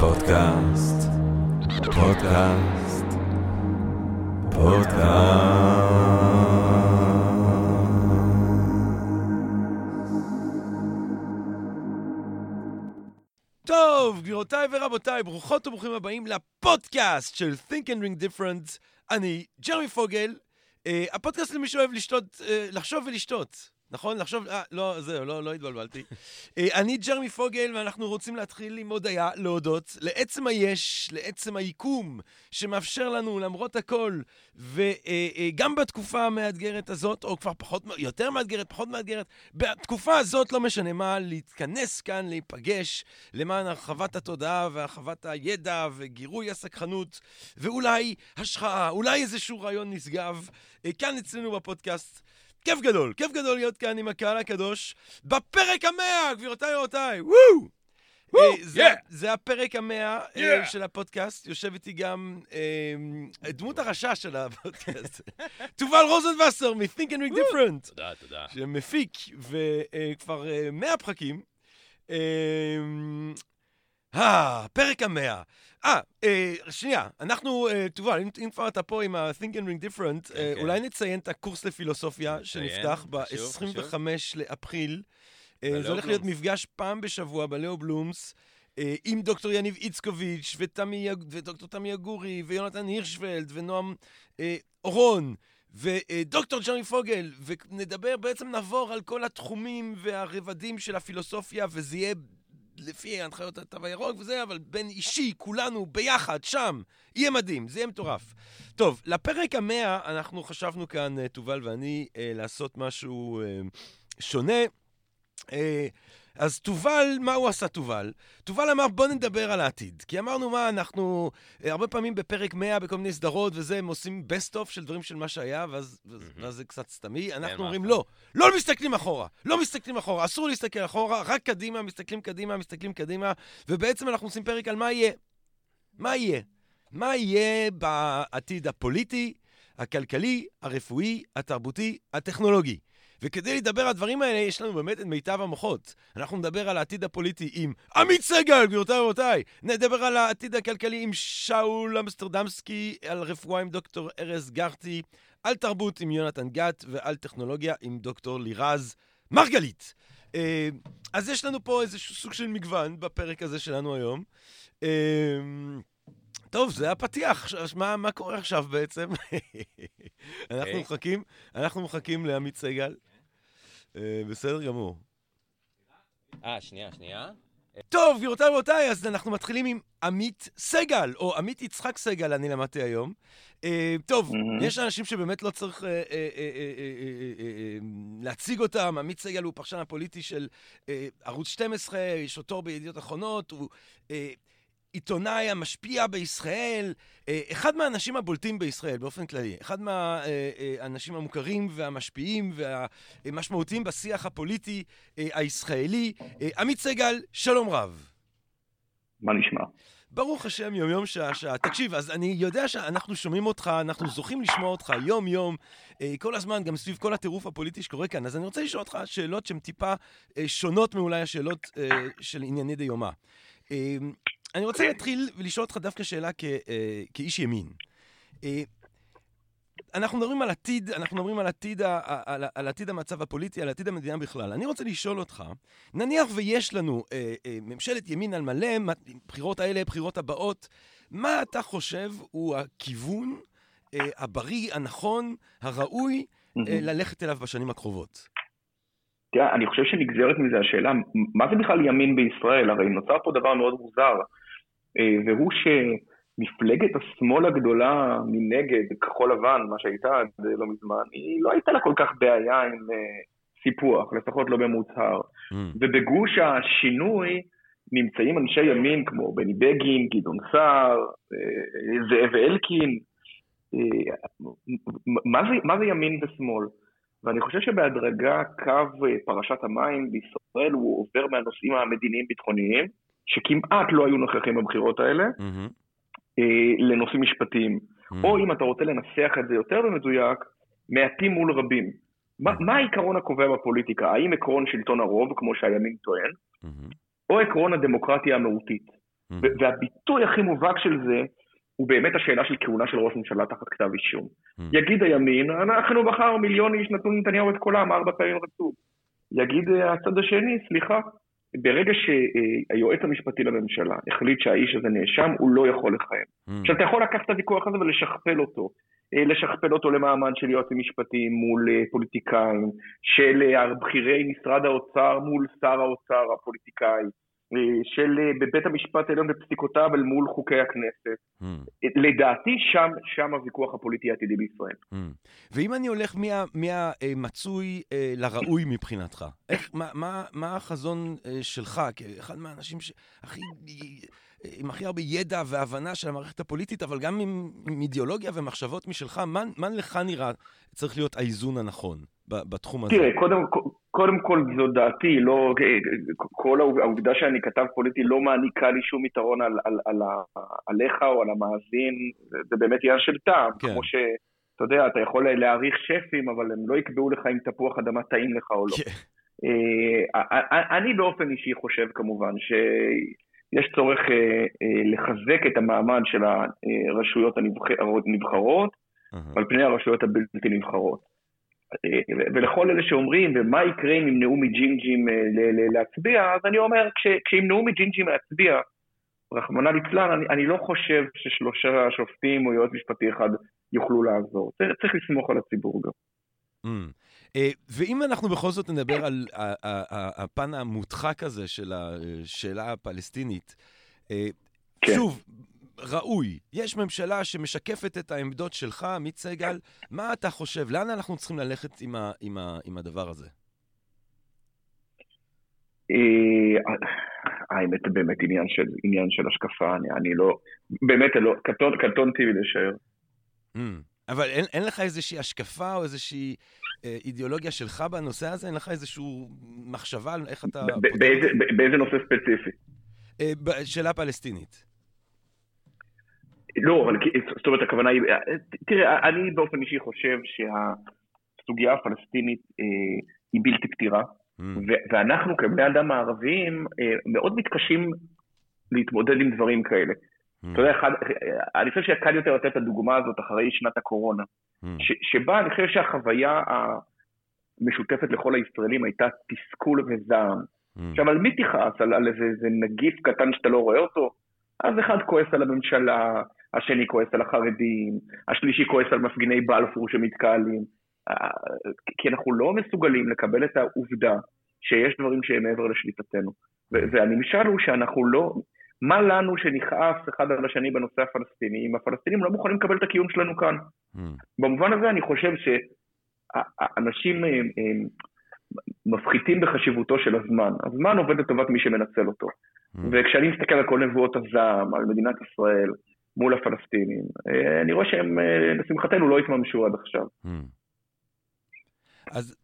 פודקאסט, פודקאסט, פודקאסט. טוב, גבירותיי ורבותיי, ברוכות וברוכים הבאים לפודקאסט של Think and Ring Different. אני ג'רמי פוגל, uh, הפודקאסט למי שאוהב לשתות, uh, לחשוב ולשתות. נכון? לחשוב, אה, לא, זהו, לא, לא התבלבלתי. אה, אני ג'רמי פוגל, ואנחנו רוצים להתחיל עם הודיה, להודות לעצם היש, לעצם היקום, שמאפשר לנו, למרות הכל, וגם אה, בתקופה המאתגרת הזאת, או כבר פחות, יותר מאתגרת, פחות מאתגרת, בתקופה הזאת, לא משנה מה, להתכנס כאן, להיפגש, למען הרחבת התודעה והרחבת הידע וגירוי הסקחנות, ואולי השחאה, אולי איזשהו רעיון נשגב, כאן אצלנו בפודקאסט. כיף גדול, כיף גדול להיות כאן עם הקהל הקדוש בפרק המאה, גבירותיי ורבותיי, וואו! Woo, זה, הפרק המאה yeah. של הפודקאסט, יושב איתי גם אה, דמות הרשע של הפודקאסט, תובל רוזנבסר מ-Think and Read Different. תודה, תודה. שמפיק, וכבר אה, מאה פרקים. אה, פרק המאה. אה, אה, שנייה, אנחנו, אה, תובל, אם, כבר אתה פה עם ה-Think and Ring Different, okay. אה, אוקיי. אולי נציין את הקורס לפילוסופיה שנפתח ב-25 לאפריל. זה הולך להיות מפגש פעם בשבוע בלאו בלומס. עם דוקטור יניב איצקוביץ' ותמי, ודוקטור תמי יגורי ויונתן הירשוולד ונועם אה, אורון ודוקטור ג'רמי פוגל, ונדבר, בעצם נעבור על כל התחומים והרבדים של הפילוסופיה, וזה יהיה לפי הנחיות התו הירוק וזה, אבל בין אישי, כולנו ביחד, שם, יהיה מדהים, זה יהיה מטורף. טוב, לפרק המאה אנחנו חשבנו כאן, אה, תובל ואני, אה, לעשות משהו אה, שונה. אז תובל, מה הוא עשה תובל? תובל אמר, בוא נדבר על העתיד. כי אמרנו, מה, אנחנו אה, הרבה פעמים בפרק 100 בכל מיני סדרות וזה, הם עושים best of של דברים של מה שהיה, ואז, mm-hmm. ואז זה קצת סתמי. אנחנו אומרים, לא, לא מסתכלים אחורה. לא מסתכלים אחורה, אסור להסתכל אחורה, רק קדימה, מסתכלים קדימה, מסתכלים קדימה, ובעצם אנחנו עושים פרק על מה יהיה. מה יהיה? מה יהיה בעתיד הפוליטי, הכלכלי, הרפואי, התרבותי, הטכנולוגי. וכדי לדבר על הדברים האלה, יש לנו באמת את מיטב המוחות. אנחנו נדבר על העתיד הפוליטי עם עמית סגל, גבירותיי ורבותיי. נדבר על העתיד הכלכלי עם שאול אמסטרדמסקי, על רפואה עם דוקטור ארז גרטי, על תרבות עם יונתן גת, ועל טכנולוגיה עם דוקטור לירז מרגלית. אה, אז יש לנו פה איזשהו סוג של מגוון בפרק הזה שלנו היום. אה, טוב, זה הפתיח, מה, מה קורה עכשיו בעצם? אנחנו. אוקיי. מחכים, אנחנו מחכים לעמית סגל. אה, בסדר גמור. אה, שנייה, שנייה. טוב, גבירותיי ורבותיי, אז אנחנו מתחילים עם עמית סגל, או עמית יצחק סגל, אני למדתי היום. אה, טוב, mm-hmm. יש אנשים שבאמת לא צריך אה, להציג אותם. עמית סגל הוא פרשן הפוליטי של ערוץ 12, יש אותו בידיעות אחרונות, הוא העיתונאי המשפיע בישראל, אה, אחד מהאנשים הבולטים בישראל באופן כללי, אחד מהאנשים המוכרים והמשפיעים והמשמעותיים בשיח הפוליטי אה, הישראלי. אה, עמית סגל, שלום רב. מה נשמע? ברוך השם, יום-יום, שעה-שעה. תקשיב, אז אני יודע שאנחנו שומעים אותך, אנחנו זוכים לשמוע אותך יום-יום, כל הזמן, גם סביב כל הטירוף הפוליטי שקורה כאן. אז אני רוצה לשאול אותך שאלות שהן טיפה שונות מאולי השאלות של ענייני דיומא. אני רוצה להתחיל ולשאול אותך דווקא שאלה אה, כאיש ימין. אה, אנחנו מדברים על עתיד, אנחנו מדברים על עתיד, ה, על, על עתיד המצב הפוליטי, על עתיד המדינה בכלל. אני רוצה לשאול אותך, נניח ויש לנו אה, אה, ממשלת ימין על מלא, בחירות האלה, בחירות הבאות, מה אתה חושב הוא הכיוון אה, הבריא, הנכון, הראוי, אה, ללכת אליו בשנים הקרובות? תראה, אני חושב שנגזרת מזה השאלה, מה זה בכלל ימין בישראל? הרי נוצר פה דבר מאוד מוזר. אה, והוא שמפלגת השמאל הגדולה מנגד, כחול לבן, מה שהייתה עד לא מזמן, היא לא הייתה לה כל כך בעיה עם אה, סיפוח, לפחות לא במוצהר. Mm. ובגוש השינוי נמצאים אנשי ימין כמו בני בגין, גדעון סער, אה, זאב אלקין. מה זה, מה זה ימין ושמאל? ואני חושב שבהדרגה קו פרשת המים בישראל הוא עובר מהנושאים המדיניים-ביטחוניים שכמעט לא היו נוכחים בבחירות האלה, mm-hmm. לנושאים משפטיים. Mm-hmm. או אם אתה רוצה לנסח את זה יותר במדויק, מעטים מול רבים. Mm-hmm. מה, מה העיקרון הקובע בפוליטיקה? האם עקרון שלטון הרוב, כמו שהימין טוען, mm-hmm. או עקרון הדמוקרטיה המהותית? והביטוי הכי מובהק של זה הוא באמת השאלה של כהונה של ראש ממשלה תחת כתב אישום. יגיד הימין, אנחנו בחרנו מיליון איש, נתנו לנתניהו את קולם ארבע פעמים רצוף. יגיד הצד השני, סליחה, ברגע שהיועץ המשפטי לממשלה החליט שהאיש הזה נאשם, הוא לא יכול לכהן. Mm. עכשיו, אתה יכול לקחת את הוויכוח הזה ולשכפל אותו. אה, לשכפל אותו למעמד של יועצים משפטיים מול אה, פוליטיקאים, של אה, בכירי משרד האוצר מול שר האוצר הפוליטיקאי, של בבית המשפט העליון בפסיקותיו אל מול חוקי הכנסת. Mm. לדעתי, שם, שם הוויכוח הפוליטי העתידי בישראל. Mm. ואם אני הולך מהמצוי מה, לראוי מבחינתך, איך, מה, מה, מה החזון שלך, כאחד מהאנשים שהכי... עם הכי הרבה ידע והבנה של המערכת הפוליטית, אבל גם עם, עם אידיאולוגיה ומחשבות משלך, מה, מה לך נראה צריך להיות האיזון הנכון בתחום הזה? תראה, קודם, קודם כל זו דעתי, לא, כל העובדה שאני כתב פוליטי לא מעניקה לי שום יתרון על, על, על, על, עליך או על המאזין, זה באמת עניין של טעם, כן. כמו ש... אתה יודע, אתה יכול להעריך שפים, אבל הם לא יקבעו לך אם תפוח אדמה טעים לך או לא. כן. אה, אני באופן אישי חושב כמובן יש צורך אה, אה, לחזק את המעמד של הרשויות הנבחרות. על פני הרשויות הבלתי נבחרות. אה, ולכל אלה שאומרים, ומה יקרה אם ימנעו מג'ינג'ים להצביע, אז אני אומר, כשימנעו מג'ינג'ים להצביע, רחמנא ליצלן, אני, אני לא חושב ששלושה שופטים או יועץ משפטי אחד יוכלו לעזור. צריך לסמוך על הציבור גם. Mm. אה, ואם אנחנו בכל זאת נדבר על הפן המודחק הזה של השאלה הפלסטינית, אה, כן. שוב, ראוי, יש ממשלה שמשקפת את העמדות שלך, עמית סגל, מה אתה חושב? לאן אנחנו צריכים ללכת עם, ה, עם, ה, עם הדבר הזה? אה, האמת באמת עניין של, עניין של השקפה, אני, אני לא, באמת לא, קטונתי מלשער. Mm. אבל אין, אין לך איזושהי השקפה או איזושהי אה, אידיאולוגיה שלך בנושא הזה? אין לך איזושהי מחשבה על איך אתה... באיזה, באיזה נושא ספציפי? אה, שאלה פלסטינית. לא, אבל זאת אומרת, הכוונה היא... אה, תראה, אני באופן אישי חושב שהסוגיה הפלסטינית אה, היא בלתי פתירה, mm. ואנחנו כבני אדם הערביים אה, מאוד מתקשים להתמודד עם דברים כאלה. Mm. אתה יודע, אחד, אני חושב שקל יותר לתת את הדוגמה הזאת אחרי שנת הקורונה, mm. ש, שבה אני חושב שהחוויה המשותפת לכל הישראלים הייתה תסכול וזעם. Mm. עכשיו, על מי תכעס? על, על איזה, איזה נגיף קטן שאתה לא רואה אותו? אז אחד כועס על הממשלה, השני כועס על החרדים, השלישי כועס על מפגיני בלפור שמתקהלים. אה, כי אנחנו לא מסוגלים לקבל את העובדה שיש דברים שהם מעבר לשליטתנו. והנמשל הוא שאנחנו לא, מה לנו שנכעס אחד על השני בנושא הפלסטיני, אם הפלסטינים לא מוכנים לקבל את הקיום שלנו כאן. Mm. במובן הזה אני חושב שאנשים אה, אה, מפחיתים בחשיבותו של הזמן. הזמן עובד לטובת מי שמנצל אותו. Mm. וכשאני מסתכל על כל נבואות הזעם, על מדינת ישראל, מול הפלסטינים, אה, אני רואה שהם, לשמחתנו, לא התממשו עד עכשיו. Mm. אז...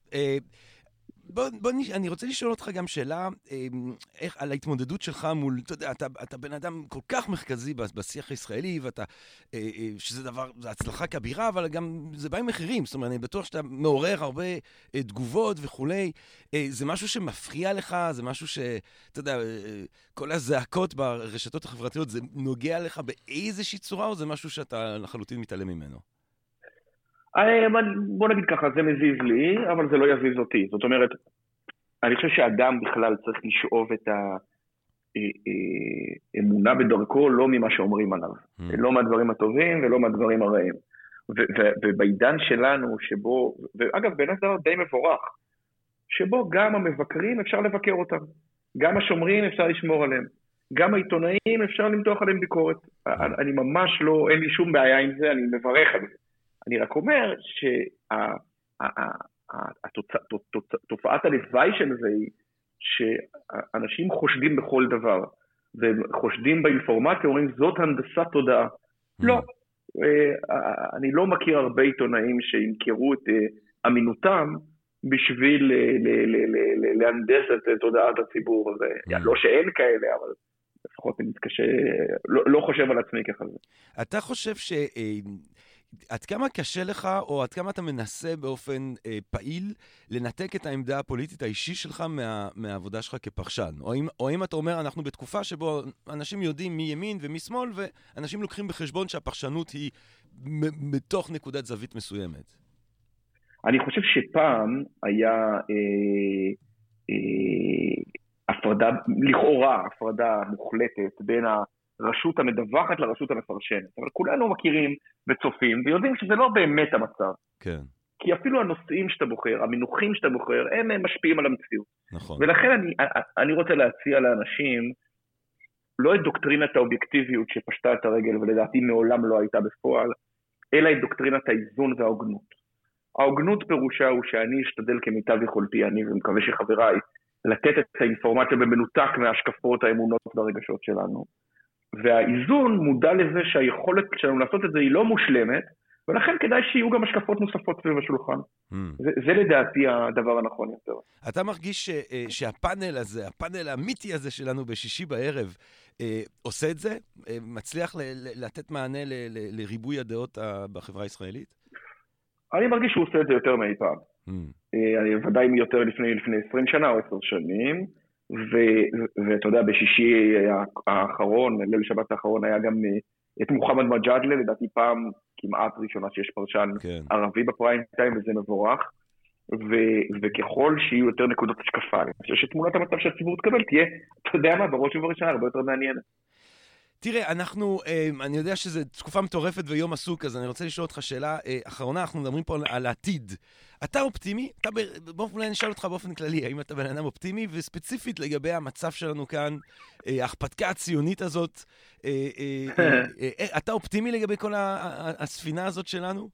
בוא, בוא. אני רוצה לשאול אותך גם שאלה אמ, איך, על ההתמודדות שלך מול, אתה יודע, אתה, אתה בן אדם כל כך מרכזי בשיח הישראלי, ואתה, אה, אה, שזה דבר, זו הצלחה כבירה, אבל גם זה בא עם מחירים. זאת אומרת, אני בטוח שאתה מעורר הרבה אה, תגובות וכולי. זה משהו שמפריע לך? זה משהו ש... אתה יודע, כל הזעקות ברשתות החברתיות, זה נוגע לך באיזושהי צורה, או זה משהו שאתה לחלוטין מתעלם ממנו? אה, בוא נגיד ככה, זה מזיז לי, אבל זה לא יזיז אותי. זאת אומרת, אני חושב שאדם בכלל צריך לשאוב את האמונה אה, אה, בדרכו לא ממה שאומרים עליו. Mm. לא מהדברים הטובים ולא מהדברים הרעים. ובעידן שלנו, שבו, ואגב, בעיניי זה די מבורך, שבו גם המבקרים אפשר לבקר אותם, גם השומרים אפשר לשמור עליהם, גם העיתונאים אפשר למתוח עליהם ביקורת. Mm. אני ממש לא, אין לי שום בעיה עם זה, אני מברך על זה. אני רק אומר שתופעת הלוואי של זה היא שאנשים חושדים בכל דבר, וחושדים באינפורמציה, אומרים זאת הנדסת תודעה. Mm. לא, אה, אני לא מכיר הרבה עיתונאים שימכרו את אה, אמינותם בשביל להנדס את תודעת הציבור. הזה. Mm. לא שאין כאלה, אבל לפחות אני מתקשה, לא, לא חושב על עצמי ככה. אתה חושב ש... עד כמה קשה לך, או עד כמה אתה מנסה באופן אה, פעיל לנתק את העמדה הפוליטית האישי שלך מה, מהעבודה שלך כפרשן? או אם, או אם אתה אומר, אנחנו בתקופה שבו אנשים יודעים מי ימין ומי שמאל, ואנשים לוקחים בחשבון שהפרשנות היא מתוך נקודת זווית מסוימת. אני חושב שפעם היה אה, אה, הפרדה, לכאורה הפרדה מוחלטת בין הרשות המדווחת לרשות המפרשנת. אבל כולנו מכירים וצופים ויודעים שזה לא באמת המצב. כן. כי אפילו הנושאים שאתה בוחר, המינוחים שאתה בוחר, הם, משפיעים על המציאות. נכון. ולכן אני, אני רוצה להציע לאנשים לא את דוקטרינת האובייקטיביות שפשטה את הרגל ולדעתי מעולם לא הייתה בפועל, אלא את דוקטרינת האיזון וההוגנות. ההוגנות פירושה הוא שאני אשתדל כמיטב יכולתי, אני ומקווה שחבריי, לתת את האינפורמציה במנותק מההשקפות, האמונות והרגשות שלנו. והאיזון מודע לזה שהיכולת שלנו לעשות את זה היא לא מושלמת, ולכן כדאי שיהיו גם השקפות נוספות סביב השולחן. Mm. זה, זה לדעתי הדבר הנכון יותר. אתה מרגיש ש, אה, שהפאנל הזה, הפאנל האמיתי הזה שלנו בשישי בערב, אה, עושה את זה? אה, מצליח ל, ל, לתת מענה ל, ל, לריבוי הדעות בחברה הישראלית? אני מרגיש שהוא עושה את זה יותר מאי פעם. Mm. אה, ודאי יותר לפני, לפני 20 שנה או 10 שנים, ואתה יודע, בשישי האחרון, ליל שבת האחרון, היה גם אה, את מוחמד מג'אדלה, לדעתי פעם כמעט ראשונה שיש פרשן כן. ערבי בפריים טיים, וזה מבורך. ו- וככל שיהיו יותר נקודות השקפה, אני חושב שתמונת המצב שהציבור תקבל תהיה, אתה יודע מה, בראש ובראשונה הרבה יותר מעניינת. תראה, אנחנו, אה, אני יודע שזו תקופה מטורפת ויום עסוק, אז אני רוצה לשאול אותך שאלה אה, אחרונה, אנחנו מדברים פה על העתיד. אתה אופטימי? אתה, באופן, אולי נשאל אותך באופן כללי, האם אתה בן אדם אופטימי, וספציפית לגבי המצב שלנו כאן, אה, ההכפתקה הציונית הזאת, אתה אופטימי לגבי כל הספינה הזאת שלנו?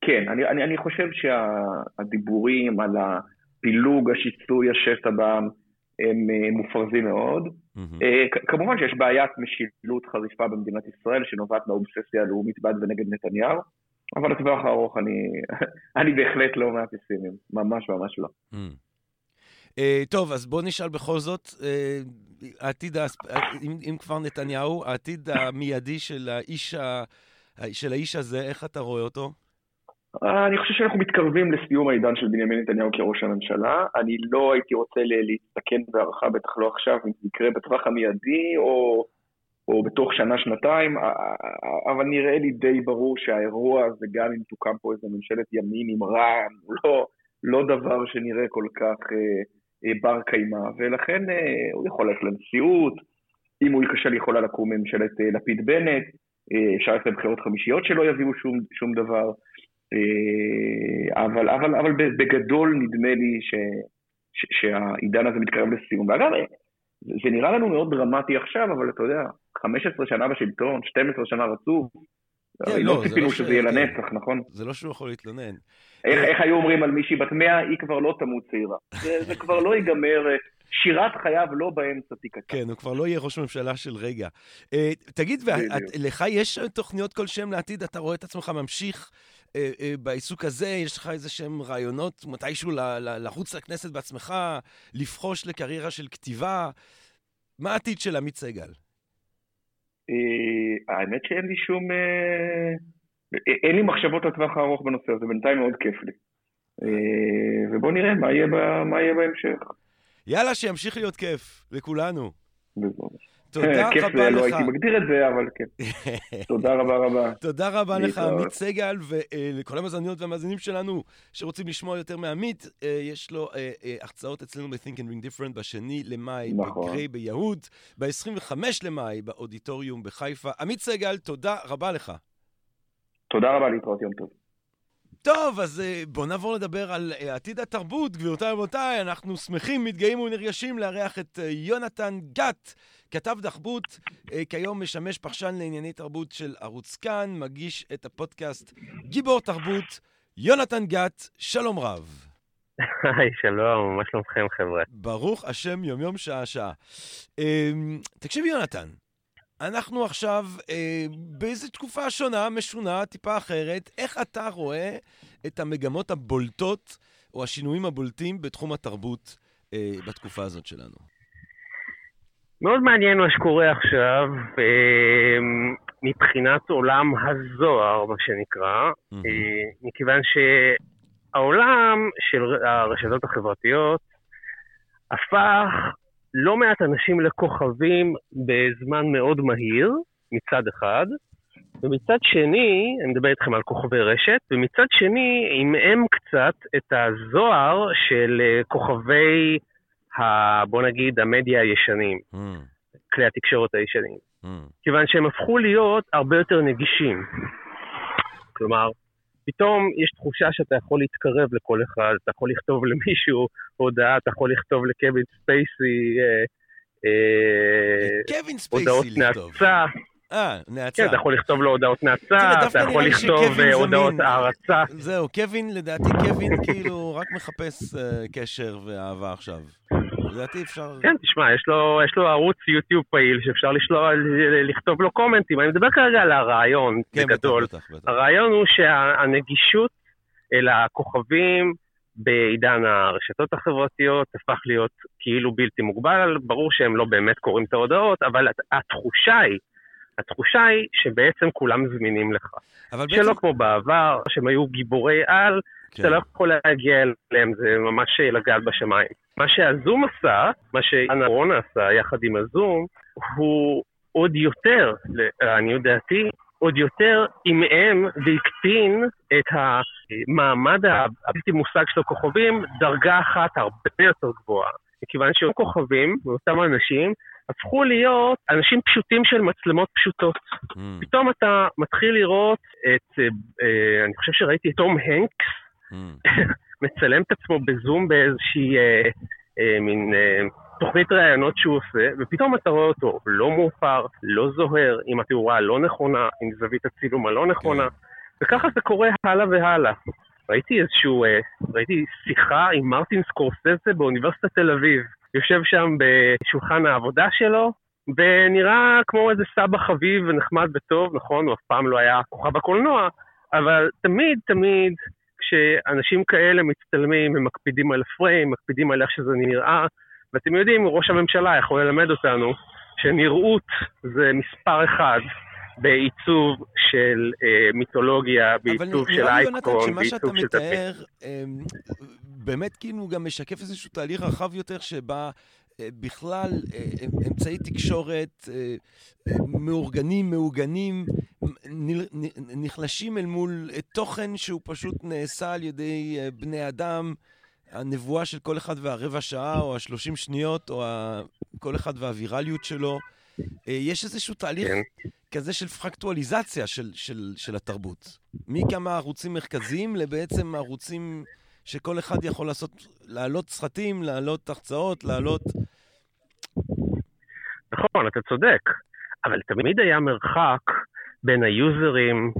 כן, אני, אני, אני חושב שהדיבורים על הפילוג, השיסוי, השסע בעם, הם מופרזים מאוד. Mm-hmm. כמובן שיש בעיית משילות חריפה במדינת ישראל שנובעת מהאובססיה הלאומית בעד ונגד נתניהו, אבל לטווח הארוך אני, אני בהחלט לא מהפסימים, ממש ממש לא. Mm. Uh, טוב, אז בוא נשאל בכל זאת, uh, העתיד, אם, אם כבר נתניהו, העתיד המיידי של האיש, ה, של האיש הזה, איך אתה רואה אותו? אני חושב שאנחנו מתקרבים לסיום העידן של בנימין נתניהו כראש הממשלה. אני לא הייתי רוצה להסתכן בהערכה, בטח לא עכשיו, אם זה יקרה בטווח המיידי או, או בתוך שנה-שנתיים, אבל נראה לי די ברור שהאירוע הזה, גם אם תוקם פה איזה ממשלת ימין עם רע"מ, הוא לא, לא דבר שנראה כל כך אה, אה, בר קיימא, ולכן אה, הוא יכול ללכת לנשיאות, אם הוא ייכשל יכולה לקום ממשלת אה, לפיד-בנט, אה, אפשר ללכת לבחירות חמישיות שלא יביאו שום, שום דבר. אה, אבל, אבל, אבל בגדול נדמה לי ש, ש, שהעידן הזה מתקרב לסיום. ואגב, זה נראה לנו מאוד דרמטי עכשיו, אבל אתה יודע, 15 שנה בשלטון, 12 שנה רצוף, כן, לא, לא ציפינו לא שזה יהיה כן. לנצח, נכון? זה לא שהוא יכול להתלונן. איך, איך היו אומרים על מישהי בת 100, היא כבר לא תמות צעירה. זה, זה כבר לא ייגמר, שירת חייו לא באמצע תיקתה. כן, הוא כבר לא יהיה ראש ממשלה של רגע. תגיד, לך יש תוכניות כלשהן לעתיד? אתה רואה את עצמך ממשיך אה, אה, בעיסוק הזה, יש לך איזה שהם רעיונות מתישהו לרוץ לכנסת בעצמך, לבחוש לקריירה של כתיבה? מה העתיד של עמית סגל? אה, האמת שאין לי שום... אין לי מחשבות לטווח הארוך בנושא הזה, בינתיים מאוד כיף לי. ובואו נראה מה יהיה בהמשך. יאללה, שימשיך להיות כיף, לכולנו. בזמן. תודה רבה לך. לא הייתי מגדיר את זה, אבל כן. תודה רבה רבה. תודה רבה לך, עמית סגל, ולכל המאזניות והמאזינים שלנו שרוצים לשמוע יותר מעמית, אה, יש לו אה, אה, הרצאות אצלנו ב-Think and Ring Different בשני למאי נכון. בגריי ביהוד, ב-25 למאי באודיטוריום בחיפה. עמית סגל, תודה רבה לך. תודה רבה, להתראות יום טוב. טוב, אז בואו נעבור לדבר על עתיד התרבות. גבירותיי ורבותיי, אנחנו שמחים, מתגאים ונרגשים לארח את יונתן גת. כתב אה, כיום משמש פרשן לענייני תרבות של ערוץ כאן, מגיש את הפודקאסט גיבור תרבות, יונתן גת, שלום רב. היי, שלום, מה שלומכם חבר'ה? ברוך השם, יום-יום, שעה-שעה. אה, תקשיב, יונתן, אנחנו עכשיו אה, באיזו תקופה שונה, משונה, טיפה אחרת. איך אתה רואה את המגמות הבולטות, או השינויים הבולטים בתחום התרבות אה, בתקופה הזאת שלנו? מאוד מעניין מה שקורה עכשיו. אמ, מבחינת עולם הזוהר, מה שנקרא, mm-hmm. מכיוון שהעולם של הרשתות החברתיות הפך לא מעט אנשים לכוכבים בזמן מאוד מהיר, מצד אחד, ומצד שני, אני מדבר איתכם על כוכבי רשת, ומצד שני, עמעם קצת את הזוהר של אה, כוכבי, ה, בוא נגיד, המדיה הישנים, mm. כלי התקשורת הישנים. Mm. כיוון שהם הפכו להיות הרבה יותר נגישים. כלומר, פתאום יש תחושה שאתה יכול להתקרב לכל אחד, אתה יכול לכתוב למישהו הודעה, אתה יכול לכתוב לקווין ספייסי אה, אה, הודעות נאצה. אה, נאצה. כן, אתה יכול לכתוב לו הודעות נאצה, אתה יכול לכתוב אה, הודעות הערצה. זהו, קווין, לדעתי קווין כאילו רק מחפש אה, קשר ואהבה עכשיו. לדעתי אפשר... כן, תשמע, יש לו, יש לו ערוץ יוטיוב פעיל שאפשר לשלוח, לכתוב לו קומנטים. אני מדבר כרגע על הרעיון, כן, בגדול. בטח, בטח, בטח. הרעיון הוא שהנגישות אל הכוכבים בעידן הרשתות החברתיות הפך להיות כאילו בלתי מוגבל. ברור שהם לא באמת קוראים את ההודעות, אבל התחושה היא... התחושה היא שבעצם כולם זמינים לך. אבל שלא בעצם... כמו בעבר, שהם היו גיבורי על, כן. שאתה לא יכול להגיע אליהם, זה ממש לגעת בשמיים. מה שהזום עשה, מה שאנה רון עשה יחד עם הזום, הוא עוד יותר, לעניות דעתי, עוד יותר עמעם והקטין את המעמד הבלתי מושג של הכוכבים דרגה אחת הרבה יותר גבוהה. מכיוון שאותם כוכבים, ואותם אנשים, הפכו להיות אנשים פשוטים של מצלמות פשוטות. Mm. פתאום אתה מתחיל לראות את, אה, אני חושב שראיתי את תום הנקס, mm. מצלם את עצמו בזום באיזושהי אה, אה, מין אה, תוכנית ראיונות שהוא עושה, ופתאום אתה רואה אותו לא מאופר, לא זוהר, עם התאורה הלא נכונה, עם זווית הצילום הלא נכונה, mm. וככה זה קורה הלאה והלאה. ראיתי איזשהו, אה, ראיתי שיחה עם מרטין סקורסזה באוניברסיטת תל אביב. יושב שם בשולחן העבודה שלו, ונראה כמו איזה סבא חביב ונחמד וטוב, נכון, הוא אף פעם לא היה כוכב הקולנוע, אבל תמיד תמיד כשאנשים כאלה מצטלמים, הם מקפידים על הפריים, מקפידים על איך שזה נראה, ואתם יודעים, ראש הממשלה יכול ללמד אותנו שנראות זה מספר אחד בעיצוב של אה, מיתולוגיה, בעיצוב של אייקון, בעיצוב של תפקיד. אבל נראה לי, יונתן, שמה שאתה מתאר, אה, באמת כאילו גם משקף איזשהו תהליך רחב יותר, שבה אה, בכלל אה, אמצעי תקשורת אה, מאורגנים, מעוגנים, נחלשים אל מול תוכן שהוא פשוט נעשה על ידי בני אדם. הנבואה של כל אחד והרבע שעה, או השלושים שניות, או כל אחד והווירליות שלו. יש איזשהו תהליך כן. כזה של פרקטואליזציה של, של, של התרבות. מכמה ערוצים מרכזיים לבעצם ערוצים שכל אחד יכול לעשות, להעלות סרטים, להעלות הרצאות, להעלות... נכון, אתה צודק, אבל תמיד היה מרחק בין ה users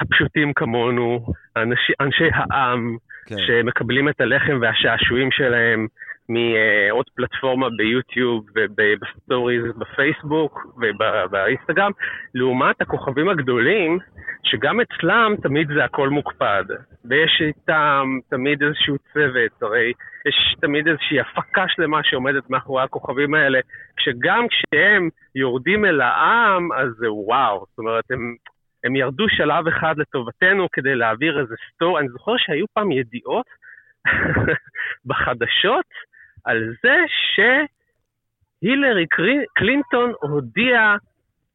הפשוטים כמונו, אנשי, אנשי העם, כן. שמקבלים את הלחם והשעשועים שלהם מעוד פלטפורמה ביוטיוב ובסטוריז בפייסבוק ובאינסטגרם, לעומת הכוכבים הגדולים, שגם אצלם תמיד זה הכל מוקפד, ויש איתם תמיד איזשהו צוות, הרי יש תמיד איזושהי הפקה שלמה שעומדת מאחורי הכוכבים האלה, שגם כשהם יורדים אל העם, אז זה וואו, זאת אומרת, הם, הם ירדו שלב אחד לטובתנו כדי להעביר איזה סטור, אני זוכר שהיו פעם ידיעות בחדשות, על זה שהילרי קלינטון הודיעה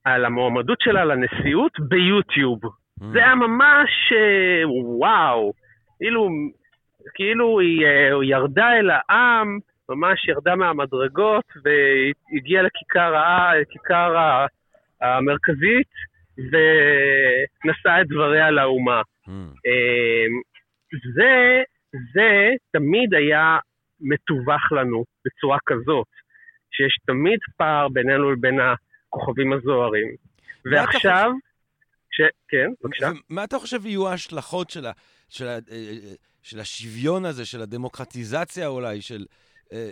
על המועמדות שלה לנשיאות ביוטיוב. Mm. זה היה ממש אה, וואו, כאילו, כאילו היא אה, ירדה אל העם, ממש ירדה מהמדרגות והגיעה לכיכר, לכיכר המרכזית ונשאה את דבריה לאומה. Mm. אה, זה, זה תמיד היה מתווך לנו בצורה כזאת, שיש תמיד פער בינינו לבין הכוכבים הזוהרים. ועכשיו, ש... כן, בבקשה. מה אתה חושב יהיו ההשלכות של, ה... של, ה... אה, אה, של השוויון הזה, של הדמוקרטיזציה אולי, של, אה,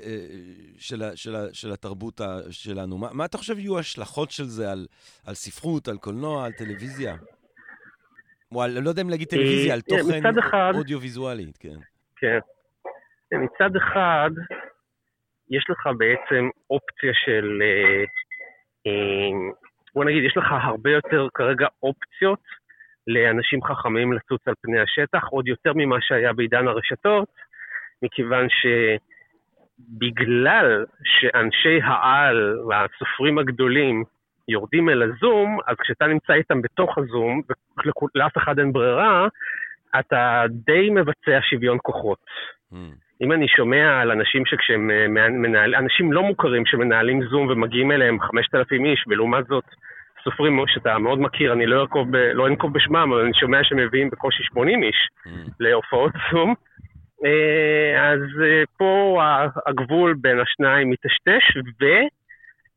של, של, של התרבות שלנו? מה, מה אתה חושב יהיו ההשלכות של זה על, על ספרות, על קולנוע, על טלוויזיה? או על, לא יודע אם להגיד טלוויזיה, על תוכן אודיו-ויזואלי, כן. כן. מצד אחד, יש לך בעצם אופציה של, אה, אה, בוא נגיד, יש לך הרבה יותר כרגע אופציות לאנשים חכמים לצוץ על פני השטח, עוד יותר ממה שהיה בעידן הרשתות, מכיוון שבגלל שאנשי העל והסופרים הגדולים יורדים אל הזום, אז כשאתה נמצא איתם בתוך הזום, ולאף אחד אין ברירה, אתה די מבצע שוויון כוחות. Mm. אם אני שומע על אנשים שכשהם אה, מנהלים, אנשים לא מוכרים שמנהלים זום ומגיעים אליהם 5,000 איש, ולעומת זאת סופרים שאתה מאוד מכיר, אני לא אנקוב, ב, לא בשמם, אבל אני שומע שמביאים בקושי 80 איש mm. להופעות זום. אה, אז אה, פה הגבול בין השניים מטשטש,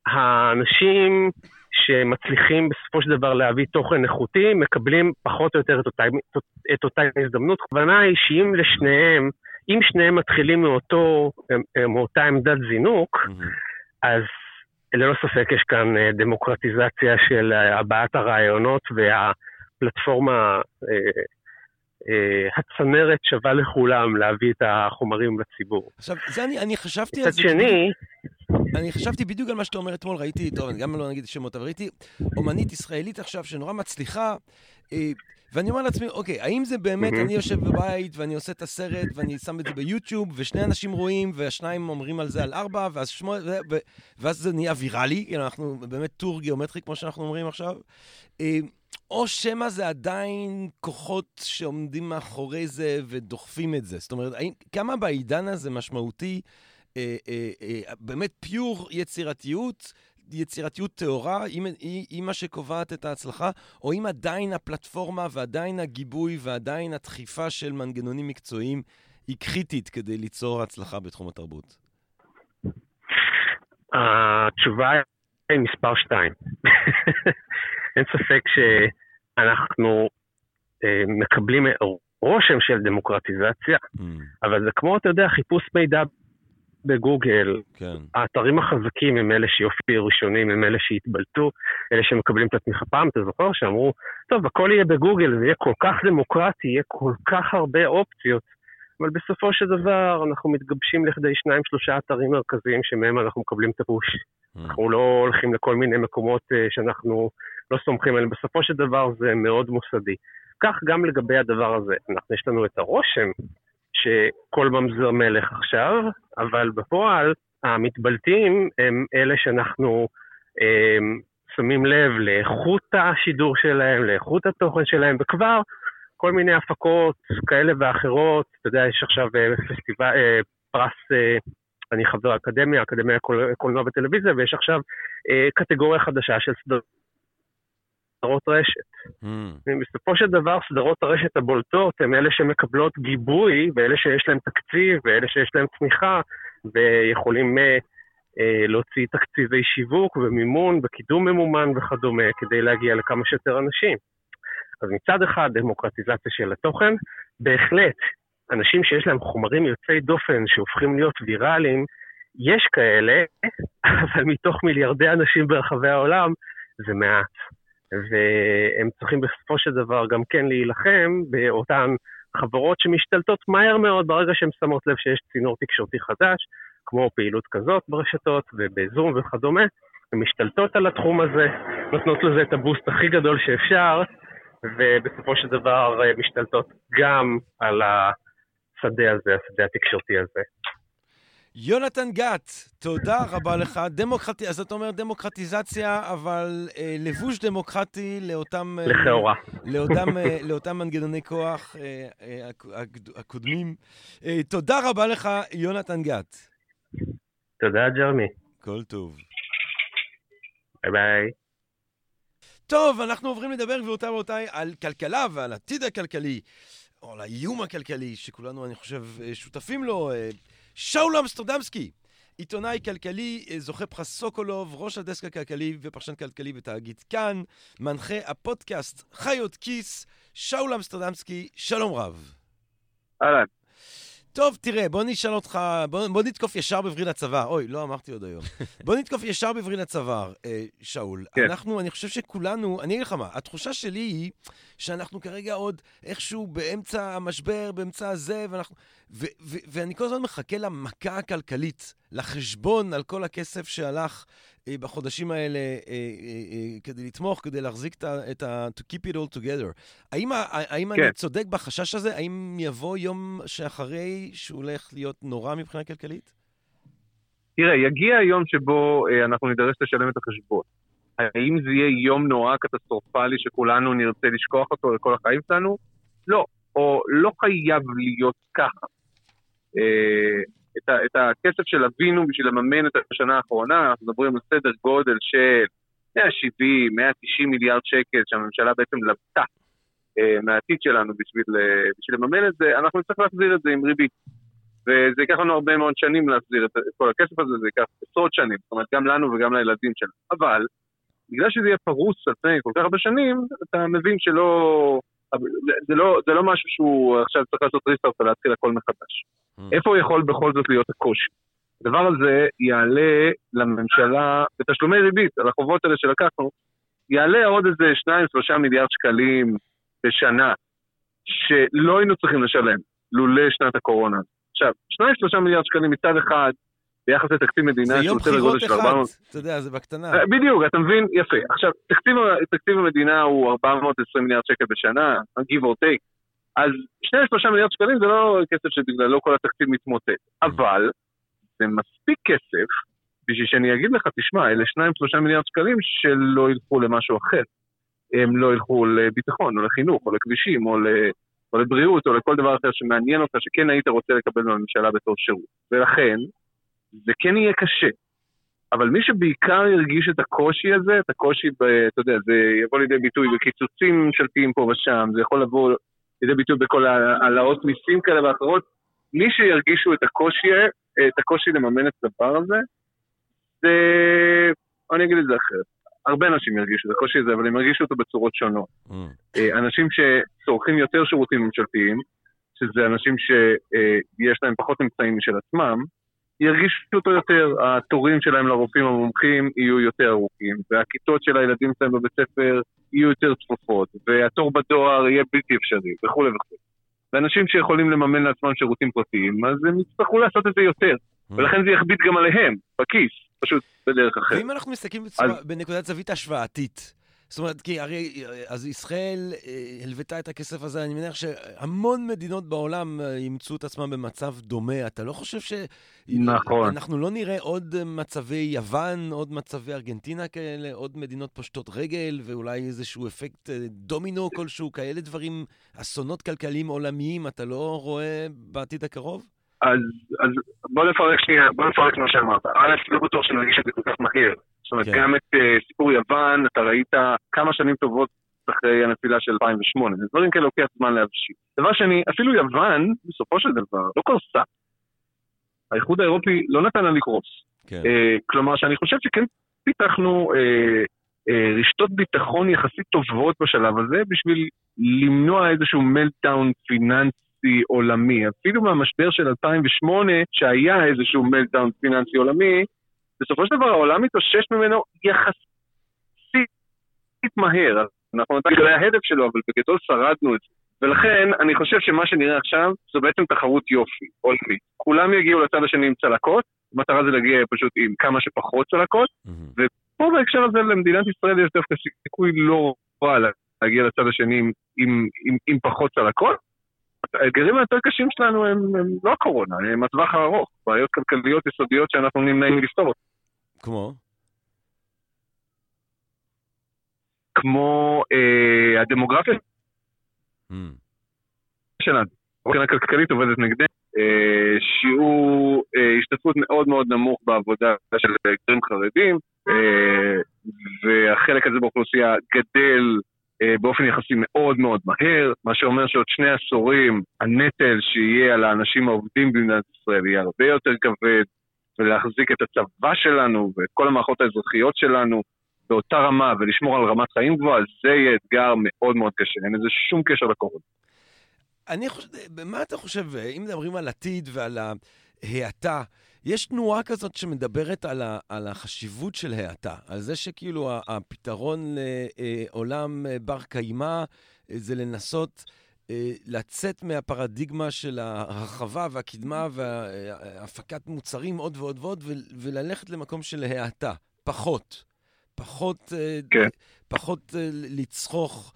והאנשים שמצליחים בסופו של דבר להביא תוכן איכותי, מקבלים פחות או יותר את אותה, את אותה הזדמנות. הכוונה היא שאם לשניהם, אם שניהם מתחילים מאותו, מאותה עמדת זינוק, mm-hmm. אז ללא ספק יש כאן אה, דמוקרטיזציה של הבעת הרעיונות והפלטפורמה, אה, אה, הצנרת שווה לכולם להביא את החומרים לציבור. עכשיו, זה אני, אני חשבתי על זה. מצד שני... אני חשבתי בדיוק על מה שאתה אומר אתמול, ראיתי, טוב, אני גם לא נגיד שמות, אבל ראיתי אומנית ישראלית עכשיו שנורא מצליחה, אה, ואני אומר לעצמי, אוקיי, האם זה באמת, אני יושב בבית ואני עושה את הסרט ואני שם את זה ביוטיוב, ושני אנשים רואים, והשניים אומרים על זה על ארבע, ואז שמונה, ואז זה נהיה ויראלי, כאילו אנחנו באמת טור גיאומטרי, כמו שאנחנו אומרים עכשיו. אה, או שמא זה עדיין כוחות שעומדים מאחורי זה ודוחפים את זה. זאת אומרת, האם, כמה בעידן הזה משמעותי אה, אה, אה, באמת פיור יצירתיות, יצירתיות טהורה, היא, היא, היא מה שקובעת את ההצלחה, או אם עדיין הפלטפורמה ועדיין הגיבוי ועדיין הדחיפה של מנגנונים מקצועיים היא קריטית כדי ליצור הצלחה בתחום התרבות? התשובה היא מספר שתיים. אין ספק שאנחנו מקבלים רושם של דמוקרטיזציה, mm. אבל זה כמו, אתה יודע, חיפוש מידע בגוגל, כן. האתרים החזקים הם אלה שיופיעו ראשונים, הם אלה שיתבלטו, אלה שמקבלים את התמיכה. פעם, אתה זוכר שאמרו, טוב, הכל יהיה בגוגל, זה יהיה כל כך דמוקרטי, יהיה כל כך הרבה אופציות, אבל בסופו של דבר אנחנו מתגבשים לכדי שניים, שלושה אתרים מרכזיים שמהם אנחנו מקבלים את הפוש. Mm. אנחנו לא הולכים לכל מיני מקומות uh, שאנחנו לא סומכים עליהם, בסופו של דבר זה מאוד מוסדי. כך גם לגבי הדבר הזה, אנחנו, יש לנו את הרושם שכל ממזר מלך עכשיו, אבל בפועל המתבלטים הם אלה שאנחנו הם, אמ, שמים לב לאיכות השידור שלהם, לאיכות התוכן שלהם, וכבר כל מיני הפקות כאלה ואחרות, אתה יודע, יש עכשיו אה, פסטיבל, אה, פרס, אה, אני חבר אקדמיה, אקדמיה קולנוע וטלוויזיה, ויש עכשיו קטגוריה חדשה של סדרות. סדרות רשת. Mm. בסופו של דבר, סדרות הרשת הבולטות הן אלה שמקבלות גיבוי, ואלה שיש להן תקציב, ואלה שיש להן תמיכה, ויכולים אה, אה, להוציא תקציבי שיווק ומימון וקידום ממומן וכדומה, כדי להגיע לכמה שיותר אנשים. אז מצד אחד, דמוקרטיזציה של התוכן, בהחלט, אנשים שיש להם חומרים יוצאי דופן שהופכים להיות ויראליים, יש כאלה, אבל מתוך מיליארדי אנשים ברחבי העולם, זה מעט. והם צריכים בסופו של דבר גם כן להילחם באותן חברות שמשתלטות מהר מאוד ברגע שהן שמות לב שיש צינור תקשורתי חדש, כמו פעילות כזאת ברשתות ובזום וכדומה, הן משתלטות על התחום הזה, נותנות לזה את הבוסט הכי גדול שאפשר, ובסופו של דבר אה, משתלטות גם על השדה הזה, השדה התקשורתי הזה. יונתן גת, תודה רבה לך. דמוקרטי, אז אתה אומר דמוקרטיזציה, אבל אה, לבוש דמוקרטי לאותם... אה, לכאורה. לאותם, אה, לאותם מנגנוני כוח אה, אה, הקודמים. אה, תודה רבה לך, יונתן גת. תודה, ג'רמי. כל טוב. ביי ביי. טוב, אנחנו עוברים לדבר, גבירותיי ורבותיי, על כלכלה ועל עתיד הכלכלי, או על האיום הכלכלי, שכולנו, אני חושב, אה, שותפים לו. אה, שאול אמסטרדמסקי, עיתונאי כלכלי, אה, זוכה פרס סוקולוב, ראש הדסק הכלכלי ופרשן כלכלי בתאגיד כאן, מנחה הפודקאסט חיות כיס, שאול אמסטרדמסקי, שלום רב. אהלן. טוב, תראה, בוא נשאל אותך, בוא, בוא נתקוף ישר בווריד הצוואר. אוי, לא אמרתי עוד היום. בוא נתקוף ישר בווריד הצוואר, אה, שאול. כן. אנחנו, אני חושב שכולנו, אני אגיד לך מה, התחושה שלי היא שאנחנו כרגע עוד איכשהו באמצע המשבר, באמצע הזה, ואנחנו... ו, ו, ואני כל הזמן מחכה למכה הכלכלית, לחשבון על כל הכסף שהלך בחודשים האלה כדי לתמוך, כדי להחזיק את ה... to keep it all together. האם, האם כן. אני צודק בחשש הזה? האם יבוא יום שאחרי שהוא הולך להיות נורא מבחינה כלכלית? תראה, יגיע היום שבו אנחנו נידרש לשלם את החשבון. האם זה יהיה יום נורא קטסטרופלי שכולנו נרצה לשכוח אותו לכל החיים שלנו? לא, או לא חייב להיות ככה. את, ה, את הכסף שלווינו בשביל לממן את השנה האחרונה, אנחנו מדברים על סדר גודל של 170, 190 מיליארד שקל שהממשלה בעצם לבתה אה, מהעתיד שלנו בשביל, אה, בשביל לממן את זה, אנחנו נצטרך להחזיר את זה עם ריבית. וזה ייקח לנו הרבה מאוד שנים להחזיר את כל הכסף הזה, זה ייקח עשרות שנים, זאת אומרת גם לנו וגם לילדים שלנו. אבל בגלל שזה יהיה פרוס על פני כל כך הרבה שנים, אתה מבין שלא... זה לא, זה לא משהו שהוא עכשיו צריך לעשות ריסטארט ולהתחיל הכל מחדש. Mm. איפה יכול בכל זאת להיות הקושי? הדבר הזה יעלה לממשלה, בתשלומי ריבית על החובות האלה שלקחנו, יעלה עוד איזה 2-3 מיליארד שקלים בשנה, שלא היינו צריכים לשלם לולא שנת הקורונה. עכשיו, 2-3 מיליארד שקלים מצד אחד, ביחס לתקציב מדינה שהוא סדר גודל של 400... זה יום בחירות אחד, אתה יודע, זה בקטנה. אה, בדיוק, אתה מבין? יפה. עכשיו, תקציב, תקציב המדינה הוא 420 מיליארד שקל בשנה, give or take. אז 2-3 מיליארד שקלים זה לא כסף שבגללו לא כל התקציב מתמוטט. אבל זה מספיק כסף בשביל שאני אגיד לך, תשמע, אלה 2-3 מיליארד שקלים שלא ילכו למשהו אחר. הם לא ילכו לביטחון, או לחינוך, או לכבישים, או, ל... או לבריאות, או לכל דבר אחר שמעניין אותך, שכן היית רוצה לקבל מהממשלה בתור שירות. ולכן, זה כן יהיה קשה. אבל מי שבעיקר ירגיש את הקושי הזה, את הקושי, ב, אתה יודע, זה יבוא לידי ביטוי בקיצוצים ממשלתיים פה ושם, זה יכול לבוא לידי ביטוי בכל העלאות מיסים כאלה ואחרות, מי שירגישו את הקושי, את הקושי לממן את הדבר הזה, זה... אני אגיד את זה אחרת. הרבה אנשים ירגישו את הקושי הזה, אבל הם ירגישו אותו בצורות שונות. Mm. אה, אנשים שצורכים יותר שירותים ממשלתיים, שזה אנשים שיש להם פחות אמצעים משל עצמם, ירגישו אותו יותר, התורים שלהם לרופאים המומחים יהיו יותר ארוכים, והכיתות של הילדים שלהם בבית ספר יהיו יותר צפופות, והתור בדואר יהיה בלתי אפשרי, וכולי וכולי. ואנשים שיכולים לממן לעצמם שירותים פרטיים, אז הם יצטרכו לעשות את זה יותר, mm. ולכן זה יכביד גם עליהם, בכיס, פשוט בדרך אחרת. ואם אנחנו מסתכלים בצורה, אז... בנקודת זווית השוואתית, זאת אומרת, כי הרי, אז ישראל אה, הלוותה את הכסף הזה, אני מניח שהמון מדינות בעולם אה, ימצאו את עצמם במצב דומה. אתה לא חושב ש... נכון. אנחנו לא נראה עוד מצבי יוון, עוד מצבי ארגנטינה כאלה, עוד מדינות פושטות רגל, ואולי איזשהו אפקט אה, דומינו כלשהו, כאלה דברים, אסונות כלכליים עולמיים, אתה לא רואה בעתיד הקרוב? אז, אז בוא נפרק שנייה, בוא נפרק מה שאמרת. א', לא בטוח שנרגיש את זה כל כך מהר. זאת אומרת, כן. גם את uh, סיפור יוון, אתה ראית כמה שנים טובות אחרי הנפילה של 2008. דברים כאלה לוקח זמן להבשיל. דבר שני, אפילו יוון, בסופו של דבר, לא קרסה. האיחוד האירופי לא נתן לה לקרוס. כן. Uh, כלומר, שאני חושב שכן פיתחנו uh, uh, רשתות ביטחון יחסית טובות בשלב הזה, בשביל למנוע איזשהו מלטאון פיננסי עולמי. אפילו מהמשבר של 2008, שהיה איזשהו מלטאון פיננסי עולמי, בסופו של דבר העולם מתאושש ממנו יחסית מהר. אנחנו נתנו לגבי ההדף שלו, אבל בגדול שרדנו את זה. ולכן, אני חושב שמה שנראה עכשיו, זו בעצם תחרות יופי, אולפי. כולם יגיעו לצד השני עם צלקות, המטרה זה להגיע פשוט עם כמה שפחות צלקות, mm-hmm. ופה בהקשר הזה למדינת ישראל יש דווקא סיכוי לא רע להגיע לצד השני עם, עם, עם, עם פחות צלקות. האתגרים היותר קשים שלנו הם, הם לא הקורונה, הם הטווח הארוך, בעיות כלכליות יסודיות שאנחנו נמנעים לפתור אותן. כמו? כמו אה, הדמוגרפיה mm. שלנו. מבחינה כלכלית עובדת נגדנו. אה, שיעור אה, השתתפות מאוד מאוד נמוך בעבודה של גרים חרדים, אה, והחלק הזה באוכלוסייה גדל באופן יחסי מאוד מאוד מהר, מה שאומר שעוד שני עשורים הנטל שיהיה על האנשים העובדים במדינת ישראל יהיה הרבה יותר כבד, ולהחזיק את הצבא שלנו ואת כל המערכות האזרחיות שלנו באותה רמה ולשמור על רמת חיים גבוהה, זה יהיה אתגר מאוד מאוד קשה, אין לזה שום קשר לקורונה. אני חושב, מה אתה חושב, אם מדברים על עתיד ועל ההאטה, יש תנועה כזאת שמדברת על, ה, על החשיבות של האטה, על זה שכאילו הפתרון לעולם בר קיימא זה לנסות אה, לצאת מהפרדיגמה של הרחבה והקדמה והפקת מוצרים עוד ועוד ועוד, וללכת למקום של האטה. פחות. פחות, כן. פחות לצרוך.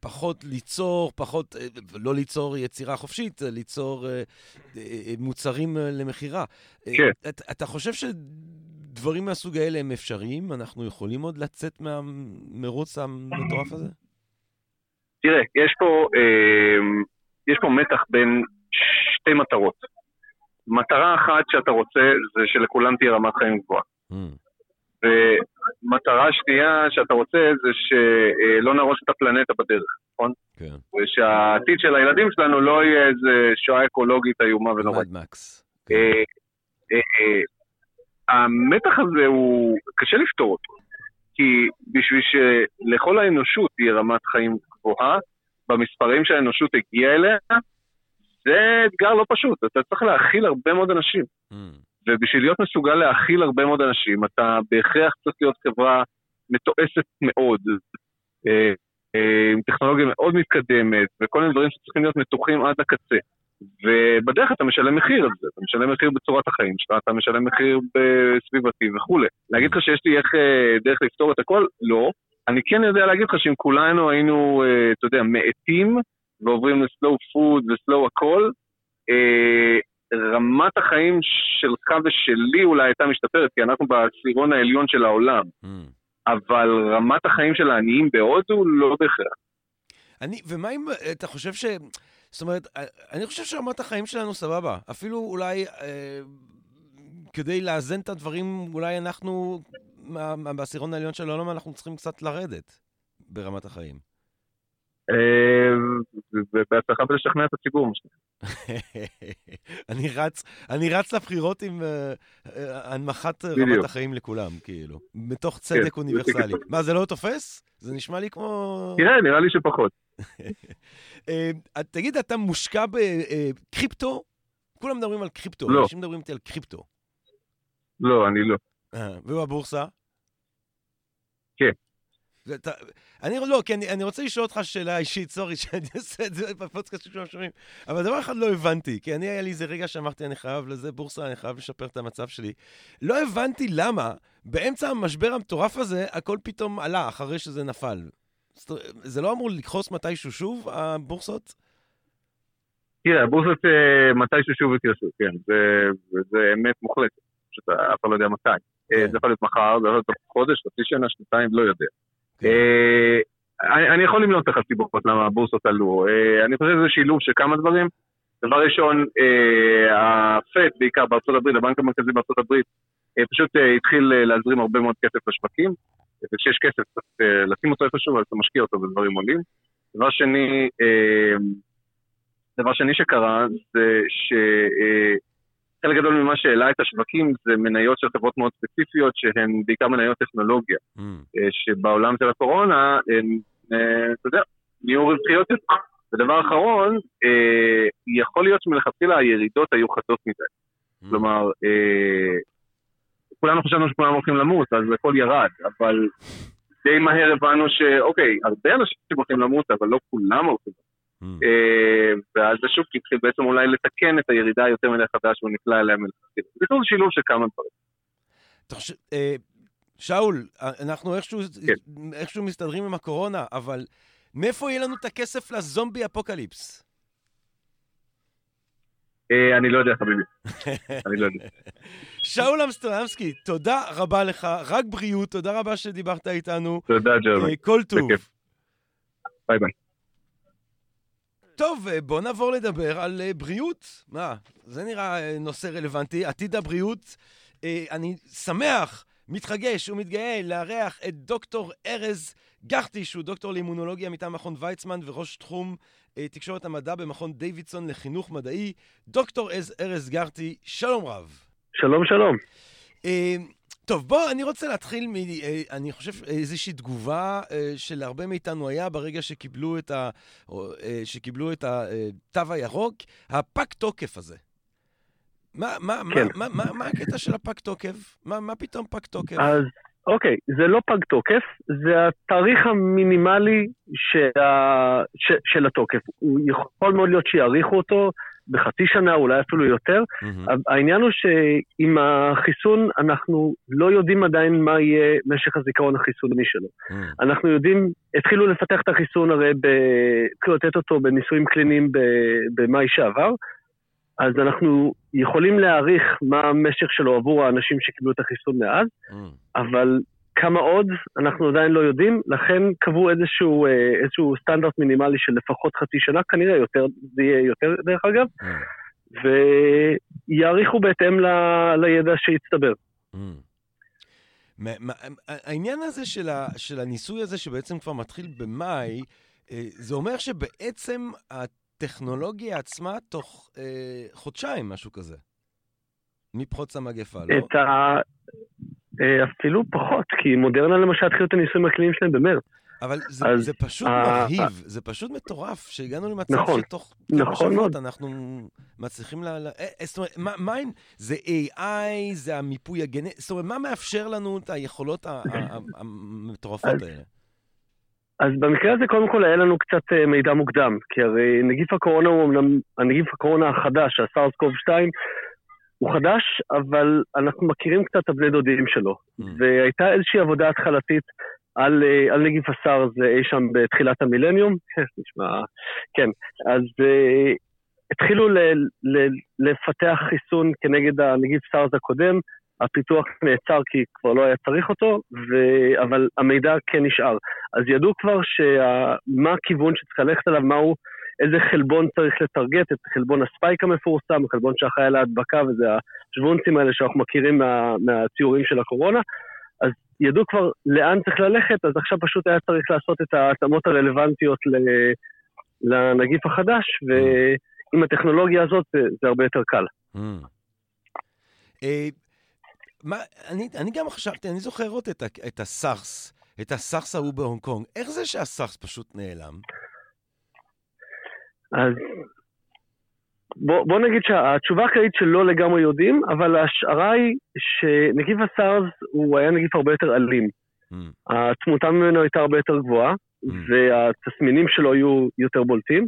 פחות ליצור, פחות, לא ליצור יצירה חופשית, ליצור מוצרים למכירה. כן. אתה, אתה חושב שדברים מהסוג האלה הם אפשריים? אנחנו יכולים עוד לצאת מהמרוץ המטורף הזה? תראה, יש פה, יש פה מתח בין שתי מטרות. מטרה אחת שאתה רוצה זה שלכולם תהיה רמת חיים גבוהה. Mm. ומטרה שנייה שאתה רוצה זה שלא נהרוס את הפלנטה בדרך, נכון? כן. ושהעתיד של הילדים שלנו לא יהיה איזה שואה אקולוגית איומה ונוראית. מקס. כן. אה, אה, אה, המתח הזה הוא קשה לפתור אותו, כי בשביל שלכל האנושות תהיה רמת חיים גבוהה, במספרים שהאנושות הגיעה אליה, זה אתגר לא פשוט, אתה צריך להכיל הרבה מאוד אנשים. Mm. ובשביל להיות מסוגל להכיל הרבה מאוד אנשים, אתה בהכרח צריך להיות חברה מתועסת מאוד, אה, אה, עם טכנולוגיה מאוד מתקדמת, וכל מיני דברים שצריכים להיות מתוחים עד הקצה. ובדרך אתה משלם מחיר על זה, אתה משלם מחיר בצורת החיים שלך, אתה משלם מחיר בסביבתי וכולי. להגיד לך שיש לי איך אה, דרך לפתור את הכל? לא. אני כן יודע להגיד לך שאם כולנו היינו, אתה יודע, מאטים ועוברים לסלואו פוד וסלואו הכל, רמת החיים שלך ושלי אולי הייתה משתפרת, כי אנחנו בעשירון העליון של העולם. Mm. אבל רמת החיים של העניים בהודו לא בהכרח. אני, ומה אם אתה חושב ש... זאת אומרת, אני חושב שרמת החיים שלנו סבבה. אפילו אולי אה, כדי לאזן את הדברים, אולי אנחנו, בעשירון העליון של העולם, אנחנו צריכים קצת לרדת ברמת החיים. ובהצלחה בלשכנע את הציבור, מה אני רץ, אני רץ לבחירות עם אה, אה, הנמכת רמת החיים לכולם, כאילו, מתוך צדק כן, אוניברסלי. מה, זה לא תופס? זה נשמע לי כמו... תראה, נראה לי שפחות. אה, תגיד, אתה מושקע בקריפטו? כולם מדברים על קריפטו, לא. אנשים מדברים איתי על קריפטו. לא, אני לא. ובבורסה? כן. אתה, אני לא, כי אני, אני רוצה לשאול אותך שאלה אישית, סורי שאני עושה את זה בפודקאסט שכולם שומעים, אבל דבר אחד לא הבנתי, כי אני, היה לי איזה רגע שאמרתי, אני חייב לזה בורסה, אני חייב לשפר את המצב שלי. לא הבנתי למה באמצע המשבר המטורף הזה, הכל פתאום עלה אחרי שזה נפל. זה לא אמור לקחוס מתישהו שוב, הבורסות? תראה, הבורסות אה, מתישהו שוב יקרסו, כן, זה, זה אמת מוחלטת, פשוט אף אחד לא יודע מתי. אה, כן. זה יכול להיות מחר, זה יכול להיות חודש, חצי שנה, שנתיים, לא יודע. כן. אה, אני יכול למנות לך סיבות למה הבורסות עלו. אה, אני חושב שזה שילוב של כמה דברים. דבר ראשון, הפט, אה, בעיקר בארצות הברית, הבנק המרכזי בארצות הברית, פשוט התחיל להזרים הרבה מאוד כסף לשווקים, וכשיש כסף צריך לשים אותו איפשהו, אז אתה משקיע אותו בדברים עולים. דבר שני, דבר שני שקרה זה ש... חלק גדול ממה שהעלה את השווקים זה מניות של חברות מאוד ספציפיות שהן בעיקר מניות טכנולוגיה, mm. אה, שבעולם של הקורונה הן, אה, אתה יודע, נהיו רווחיות יותר. ודבר אחרון, אה, יכול להיות שמלכתחילה הירידות היו חדות מדי. Mm. כלומר, כולנו חשבנו שכולם הולכים למות, אז הכל ירד, אבל די מהר הבנו שאוקיי, הרבה אנשים הולכים למות, אבל לא כולם הולכים למות. Mm. אה, ואז השוק התחיל בעצם אולי לתקן את הירידה היותר מדי חדש שהוא נקלע אליה מלכתחילה. זה כאילו שילוב של כמה דברים. אה, שאול, אנחנו איכשהו, כן. איכשהו מסתדרים עם הקורונה, אבל מאיפה יהיה לנו את הכסף לזומבי אפוקליפס? אה, אני לא יודע, חביבי. אני לא יודע. שאול אמסטרדמסקי, תודה רבה לך, רק בריאות, תודה רבה שדיברת איתנו. תודה, ג'רמי. כל טוב. ביי ביי. טוב, אה, בוא נעבור לדבר על אה, בריאות. מה, זה נראה אה, נושא רלוונטי. עתיד הבריאות, אני שמח, מתרגש ומתגאה לארח את דוקטור ארז גחטי, שהוא דוקטור לאימונולוגיה מטעם מכון ויצמן וראש תחום תקשורת המדע במכון דיווידסון לחינוך מדעי. דוקטור ארז גחטי, שלום רב. שלום, שלום. טוב, בוא, אני רוצה להתחיל מ... אה, אני חושב איזושהי תגובה אה, של הרבה מאיתנו היה ברגע שקיבלו את, ה, אה, שקיבלו את התו הירוק, הפג תוקף הזה. מה, מה, כן. מה, מה, מה, מה הקטע של הפג תוקף? מה, מה פתאום פג תוקף? אז אוקיי, זה לא פג תוקף, זה התאריך המינימלי של, ה... ש... של התוקף. הוא יכול מאוד להיות שיאריכו אותו בחצי שנה, אולי אפילו יותר. Mm-hmm. העניין הוא שעם החיסון אנחנו לא יודעים עדיין מה יהיה משך הזיכרון החיסוני שלו. Mm-hmm. אנחנו יודעים, התחילו לפתח את החיסון הרי, התחילו לתת אותו בניסויים קליניים במאי שעבר, אז אנחנו יכולים להעריך מה המשך שלו עבור האנשים שקיבלו את החיסון מאז, mm. אבל כמה עוד, אנחנו עדיין לא יודעים, לכן קבעו איזשהו, אה, איזשהו סטנדרט מינימלי של לפחות חצי שנה, כנראה יותר, זה יהיה יותר דרך אגב, mm. ויעריכו בהתאם ל, לידע שהצטבר. Mm. העניין הזה של, ה, של הניסוי הזה, שבעצם כבר מתחיל במאי, אה, זה אומר שבעצם הטכנולוגיה עצמה תוך אה, חודשיים, משהו כזה. מפרוץ המגפה, לא? את ה... אה, אפילו פחות, כי מודרנה למשל התחילו את הניסויים הקליניים שלהם במרץ. אבל זה, אז, זה פשוט. מרהיב, ה... זה פשוט מטורף, שהגענו למצב נכון, שתוך כמה נכון שבועות אנחנו מצליחים ל... לה... אה, אה, זאת אומרת, מה, מה עם... זה AI, זה המיפוי הגנטי, זאת אומרת, מה מאפשר לנו את היכולות המטורפות אז, האלה? אז במקרה הזה קודם כל היה לנו קצת מידע מוקדם, כי הרי נגיף הקורונה הוא אמנם, הנגיף הקורונה החדש, הסארס קוב 2, הוא חדש, אבל אנחנו מכירים קצת את הבני דודים שלו. Mm. והייתה איזושהי עבודה התחלתית על, אה, על נגיף הסארס אי שם בתחילת המילניום. נשמע... כן, אז uh, התחילו ל, ל, לפתח חיסון כנגד הנגיף סארס הקודם. הפיתוח נעצר כי כבר לא היה צריך אותו, ו... אבל המידע כן נשאר. אז ידעו כבר שה... מה הכיוון שצריך ללכת עליו, מהו איזה חלבון צריך לטרגט, את חלבון הספייק המפורסם, החלבון שאחראי להדבקה, וזה השוונצים האלה שאנחנו מכירים מה, מהציורים של הקורונה. אז ידעו כבר לאן צריך ללכת, אז עכשיו פשוט היה צריך לעשות את ההתאמות הרלוונטיות לנגיף החדש, ועם הטכנולוגיה הזאת זה, זה הרבה יותר קל. Mm. אה, מה, אני, אני גם חשבתי, אני זוכר עוד את, את הסארס, את הסארס ההוא בהונג קונג. איך זה שהסארס פשוט נעלם? אז בוא, בוא נגיד שהתשובה הכללית שלא לגמרי יודעים, אבל ההשערה היא שנגיף הסארס הוא היה נגיף הרבה יותר אלים. Mm. התמותה ממנו הייתה הרבה יותר גבוהה, mm. והתסמינים שלו היו יותר בולטים,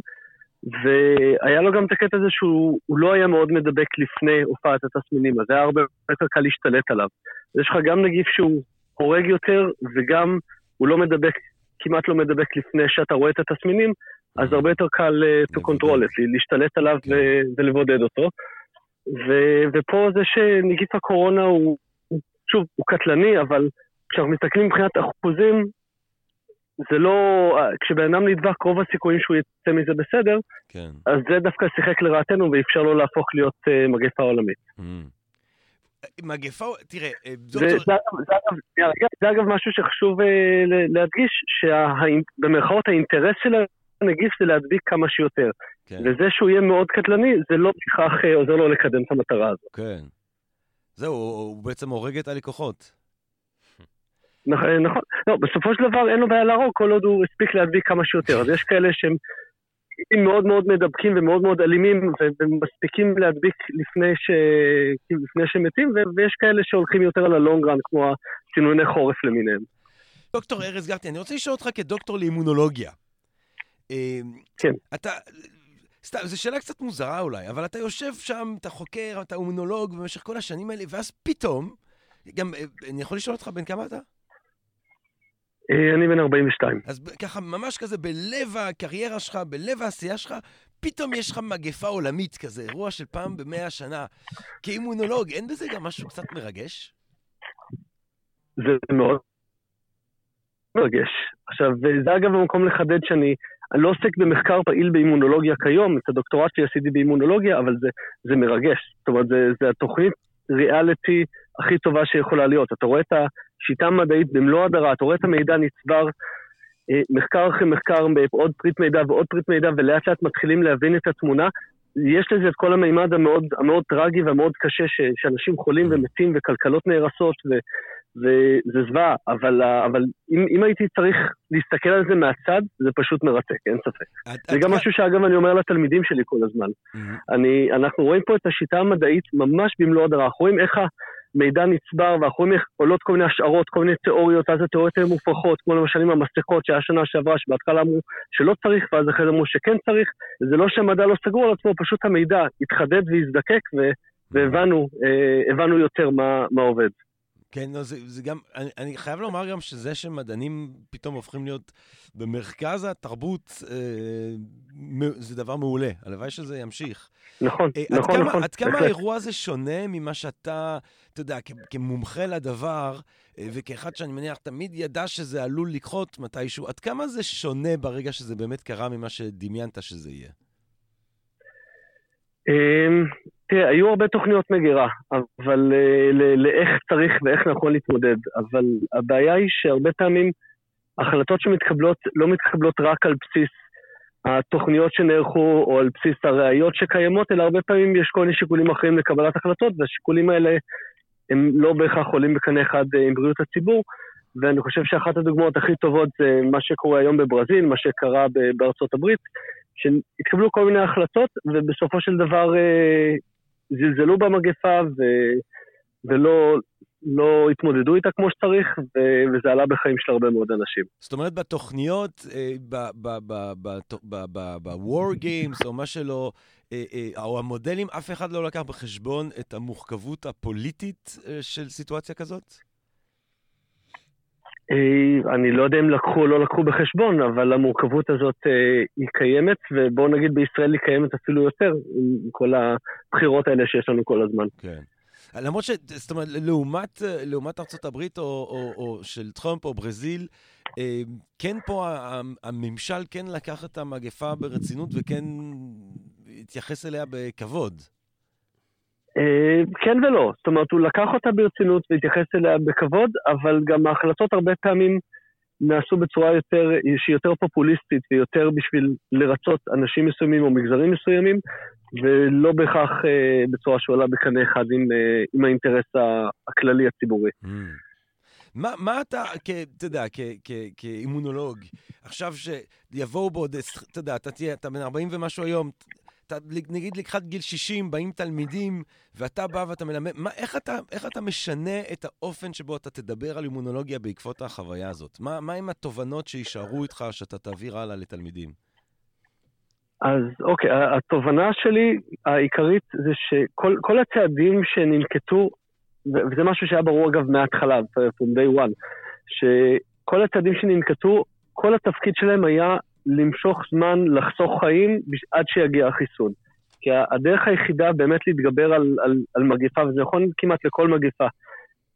והיה לו גם את הקטע הזה שהוא לא היה מאוד מדבק לפני הופעת התסמינים, אז היה הרבה יותר קל להשתלט עליו. יש לך גם נגיף שהוא הורג יותר, וגם הוא לא מדבק, כמעט לא מדבק לפני שאתה רואה את התסמינים, אז הרבה יותר קל uh, to control it, להשתלט עליו כן. ולבודד אותו. ופה זה שנגיף הקורונה הוא, שוב, הוא קטלני, אבל כשאנחנו מסתכלים מבחינת אחוזים, זה לא, כשבן אדם נדבק, רוב הסיכויים שהוא יצא מזה בסדר, כן. אז זה דווקא שיחק לרעתנו ואפשר לו להפוך להיות uh, מגפה עולמית. Mm. מגפה, תראה, אה, דוקטור... זה, זה, זה, אגב, זה אגב משהו שחשוב uh, להדגיש, שבמרכאות האינטרס של הנגיף זה להדביק כמה שיותר. כן. וזה שהוא יהיה מאוד קטלני, זה לא בכך אה, עוזר לו לקדם את המטרה הזאת. כן. זהו, הוא בעצם הורג את הלקוחות. נכון, נכון. לא, בסופו של דבר אין לו בעיה להרוג כל עוד הוא הספיק להדביק כמה שיותר. אז יש כאלה שהם מאוד מאוד מדבקים ומאוד מאוד אלימים ומספיקים להדביק לפני, ש... לפני שהם מתים, ויש כאלה שהולכים יותר על הלונגרן, כמו הצינוני חורף למיניהם. דוקטור ארז גרטי, אני רוצה לשאול אותך כדוקטור לאימונולוגיה. אמ, כן. אתה... סתם, זו שאלה קצת מוזרה אולי, אבל אתה יושב שם, אתה חוקר, אתה אומנולוג במשך כל השנים האלה, ואז פתאום, גם, אה, אני יכול לשאול אותך בן כמה אתה? אה, אני בן 42. אז ככה, ממש כזה בלב הקריירה שלך, בלב העשייה שלך, פתאום יש לך מגפה עולמית כזה, אירוע של פעם במאה שנה. כאימונולוג, אין בזה גם משהו קצת מרגש? זה מאוד מרגש. עכשיו, זה אגב המקום לחדד שאני אני לא עוסק במחקר פעיל באימונולוגיה כיום, את הדוקטורט שלי עשיתי באימונולוגיה, אבל זה, זה מרגש. זאת אומרת, זה, זה התוכנית ריאליטי הכי טובה שיכולה להיות. אתה רואה את השיטה המדעית במלוא הדרה, אתה רואה את המידע נצבר אה, מחקר אחרי מחקר, עוד פריט מידע ועוד פריט מידע, ולאט לאט מתחילים להבין את התמונה. יש לזה את כל המימד המאוד, המאוד טרגי והמאוד קשה, ש, שאנשים חולים ומתים וכלכלות נהרסות, ו, וזה זוועה, אבל, אבל אם, אם הייתי צריך להסתכל על זה מהצד, זה פשוט מרתק, אין ספק. את, זה את גם את... משהו שאגב אני אומר לתלמידים שלי כל הזמן. Mm-hmm. אני, אנחנו רואים פה את השיטה המדעית ממש במלוא הדרה, אנחנו רואים איך מידע נצבר, ואנחנו רואים איך עולות כל מיני השערות, כל מיני תיאוריות, אז התיאוריות הן מופרכות, כמו למשל עם המסכות שהיה שנה שעברה, שבהתחלה אמרו שלא צריך, ואז אחרי זה אמרו שכן צריך, זה לא שהמדע לא סגור על עצמו, פשוט המידע התחדד והזדקק, והבנו אה, יותר מה, מה עובד. כן, לא, זה, זה גם, אני, אני חייב לומר גם שזה שמדענים פתאום הופכים להיות במרכז התרבות, אה, זה דבר מעולה. הלוואי שזה ימשיך. נכון, אה, נכון, עד נכון. כמה, עד כמה האירוע הזה שונה ממה שאתה, אתה יודע, כמומחה לדבר, אה, וכאחד שאני מניח תמיד ידע שזה עלול לקחות מתישהו, עד כמה זה שונה ברגע שזה באמת קרה ממה שדמיינת שזה יהיה? תראה, היו הרבה תוכניות מגירה, אבל אה, לאיך צריך ואיך נכון להתמודד, אבל הבעיה היא שהרבה פעמים החלטות שמתקבלות לא מתקבלות רק על בסיס התוכניות שנערכו או על בסיס הראיות שקיימות, אלא הרבה פעמים יש כל מיני שיקולים אחרים לקבלת החלטות, והשיקולים האלה הם לא בהכרח עולים בקנה אחד אה, עם בריאות הציבור, ואני חושב שאחת הדוגמאות הכי טובות זה מה שקורה היום בברזיל, מה שקרה בארצות הברית, שהתקבלו כל מיני החלטות, ובסופו של דבר אה, זלזלו במגפה ו, ולא לא התמודדו איתה כמו שצריך, ו, וזה עלה בחיים של הרבה מאוד אנשים. זאת אומרת, בתוכניות, אה, ב-war games או מה שלא, אה, או המודלים, אף אחד לא לקח בחשבון את המורכבות הפוליטית של סיטואציה כזאת? אה, אני לא יודע אם לקחו או לא לקחו בחשבון, אבל המורכבות הזאת אה, היא קיימת, ובואו נגיד בישראל היא קיימת אפילו יותר, עם כל הבחירות האלה שיש לנו כל הזמן. כן. למרות ש... זאת אומרת, לעומת, לעומת ארצות הברית או, או, או של טראמפ או ברזיל, אה, כן פה הממשל כן לקח את המגפה ברצינות וכן התייחס אליה בכבוד. אה, כן ולא, זאת אומרת, הוא לקח אותה ברצינות והתייחס אליה בכבוד, אבל גם ההחלטות הרבה פעמים נעשו בצורה יותר, שהיא יותר פופוליסטית ויותר בשביל לרצות אנשים מסוימים או מגזרים מסוימים, ולא בהכרח אה, בצורה שעולה בקנה אחד עם, אה, עם האינטרס הכללי הציבורי. Mm. מה, מה אתה, אתה יודע, כאימונולוג, עכשיו שיבואו בעוד, אתה יודע, אתה תהיה, אתה בן 40 ומשהו היום, אתה, נגיד לקחת גיל 60, באים תלמידים, ואתה בא ואתה מלמד, מה, איך, אתה, איך אתה משנה את האופן שבו אתה תדבר על אימונולוגיה בעקבות החוויה הזאת? מה, מה עם התובנות שיישארו איתך, שאתה תעביר הלאה לתלמידים? אז אוקיי, התובנה שלי העיקרית זה שכל הצעדים שננקטו, וזה משהו שהיה ברור אגב מההתחלה, from day one, שכל הצעדים שננקטו, כל התפקיד שלהם היה למשוך זמן, לחסוך חיים עד שיגיע החיסון. כי הדרך היחידה באמת להתגבר על, על, על מגפה, וזה נכון כמעט לכל מגפה,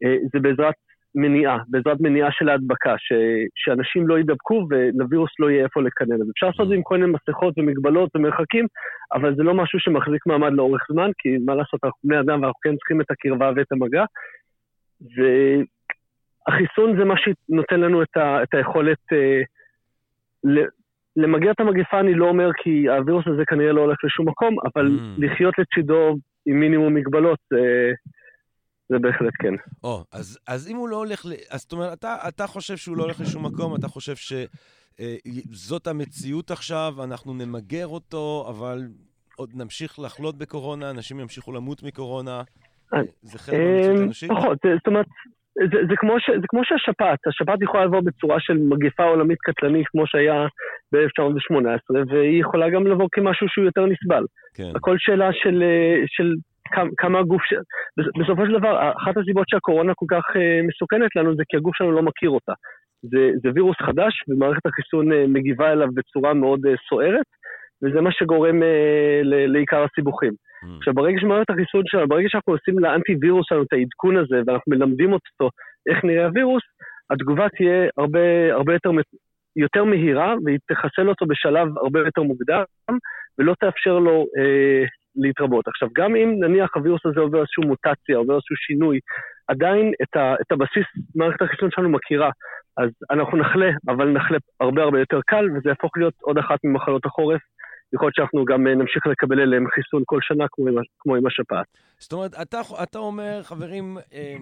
אה, זה בעזרת מניעה, בעזרת מניעה של ההדבקה, ש, שאנשים לא יידבקו ולווירוס לא יהיה איפה לקנן. אז אפשר לעשות את זה עם כל מיני מסכות ומגבלות ומרחקים, אבל זה לא משהו שמחזיק מעמד לאורך זמן, כי מה לעשות, אנחנו בני אדם ואנחנו כן צריכים את הקרבה ואת המגע. והחיסון זה מה שנותן לנו את, ה, את היכולת אה, למגר את המגפה אני לא אומר כי הווירוס הזה כנראה לא הולך לשום מקום, אבל mm. לחיות לצידו עם מינימום מגבלות, זה, זה בהחלט כן. או, oh, אז, אז אם הוא לא הולך, ל... אז זאת אומרת, אתה, אתה חושב שהוא לא הולך לשום מקום, אתה חושב שזאת אה, המציאות עכשיו, אנחנו נמגר אותו, אבל עוד נמשיך לחלות בקורונה, אנשים ימשיכו למות מקורונה. אה, זה חלק מהמציאות אה, האנושית? פחות, זאת אומרת... זה, זה, כמו ש, זה כמו שהשפעת, השפעת יכולה לבוא בצורה של מגפה עולמית קטלנית כמו שהיה ב-1918, והיא יכולה גם לבוא כמשהו שהוא יותר נסבל. כן. הכל שאלה של, של כמה, הגוף, ש... בסופו של דבר, אחת הסיבות שהקורונה כל כך uh, מסוכנת לנו זה כי הגוף שלנו לא מכיר אותה. זה, זה וירוס חדש, ומערכת החיסון מגיבה אליו בצורה מאוד סוערת, וזה מה שגורם לעיקר הסיבוכים. Mm. עכשיו, ברגע שמערכת החיסון שלנו, ברגע שאנחנו עושים לאנטי-וירוס שלנו את העדכון הזה, ואנחנו מלמדים אותו איך נראה הווירוס, התגובה תהיה הרבה, הרבה יותר, יותר מהירה, והיא תחסל אותו בשלב הרבה יותר מוקדם, ולא תאפשר לו אה, להתרבות. עכשיו, גם אם נניח הווירוס הזה עובר איזושהי מוטציה, עובר איזשהו שינוי, עדיין את, ה, את הבסיס מערכת החיסון שלנו מכירה. אז אנחנו נחלה, אבל נחלה הרבה הרבה יותר קל, וזה יהפוך להיות עוד אחת ממחלות החורף יכול להיות שאנחנו גם אה, נמשיך לקבל אליהם חיסון כל שנה, כמו עם, כמו עם השפעת. זאת אומרת, אתה, אתה אומר, חברים, אה,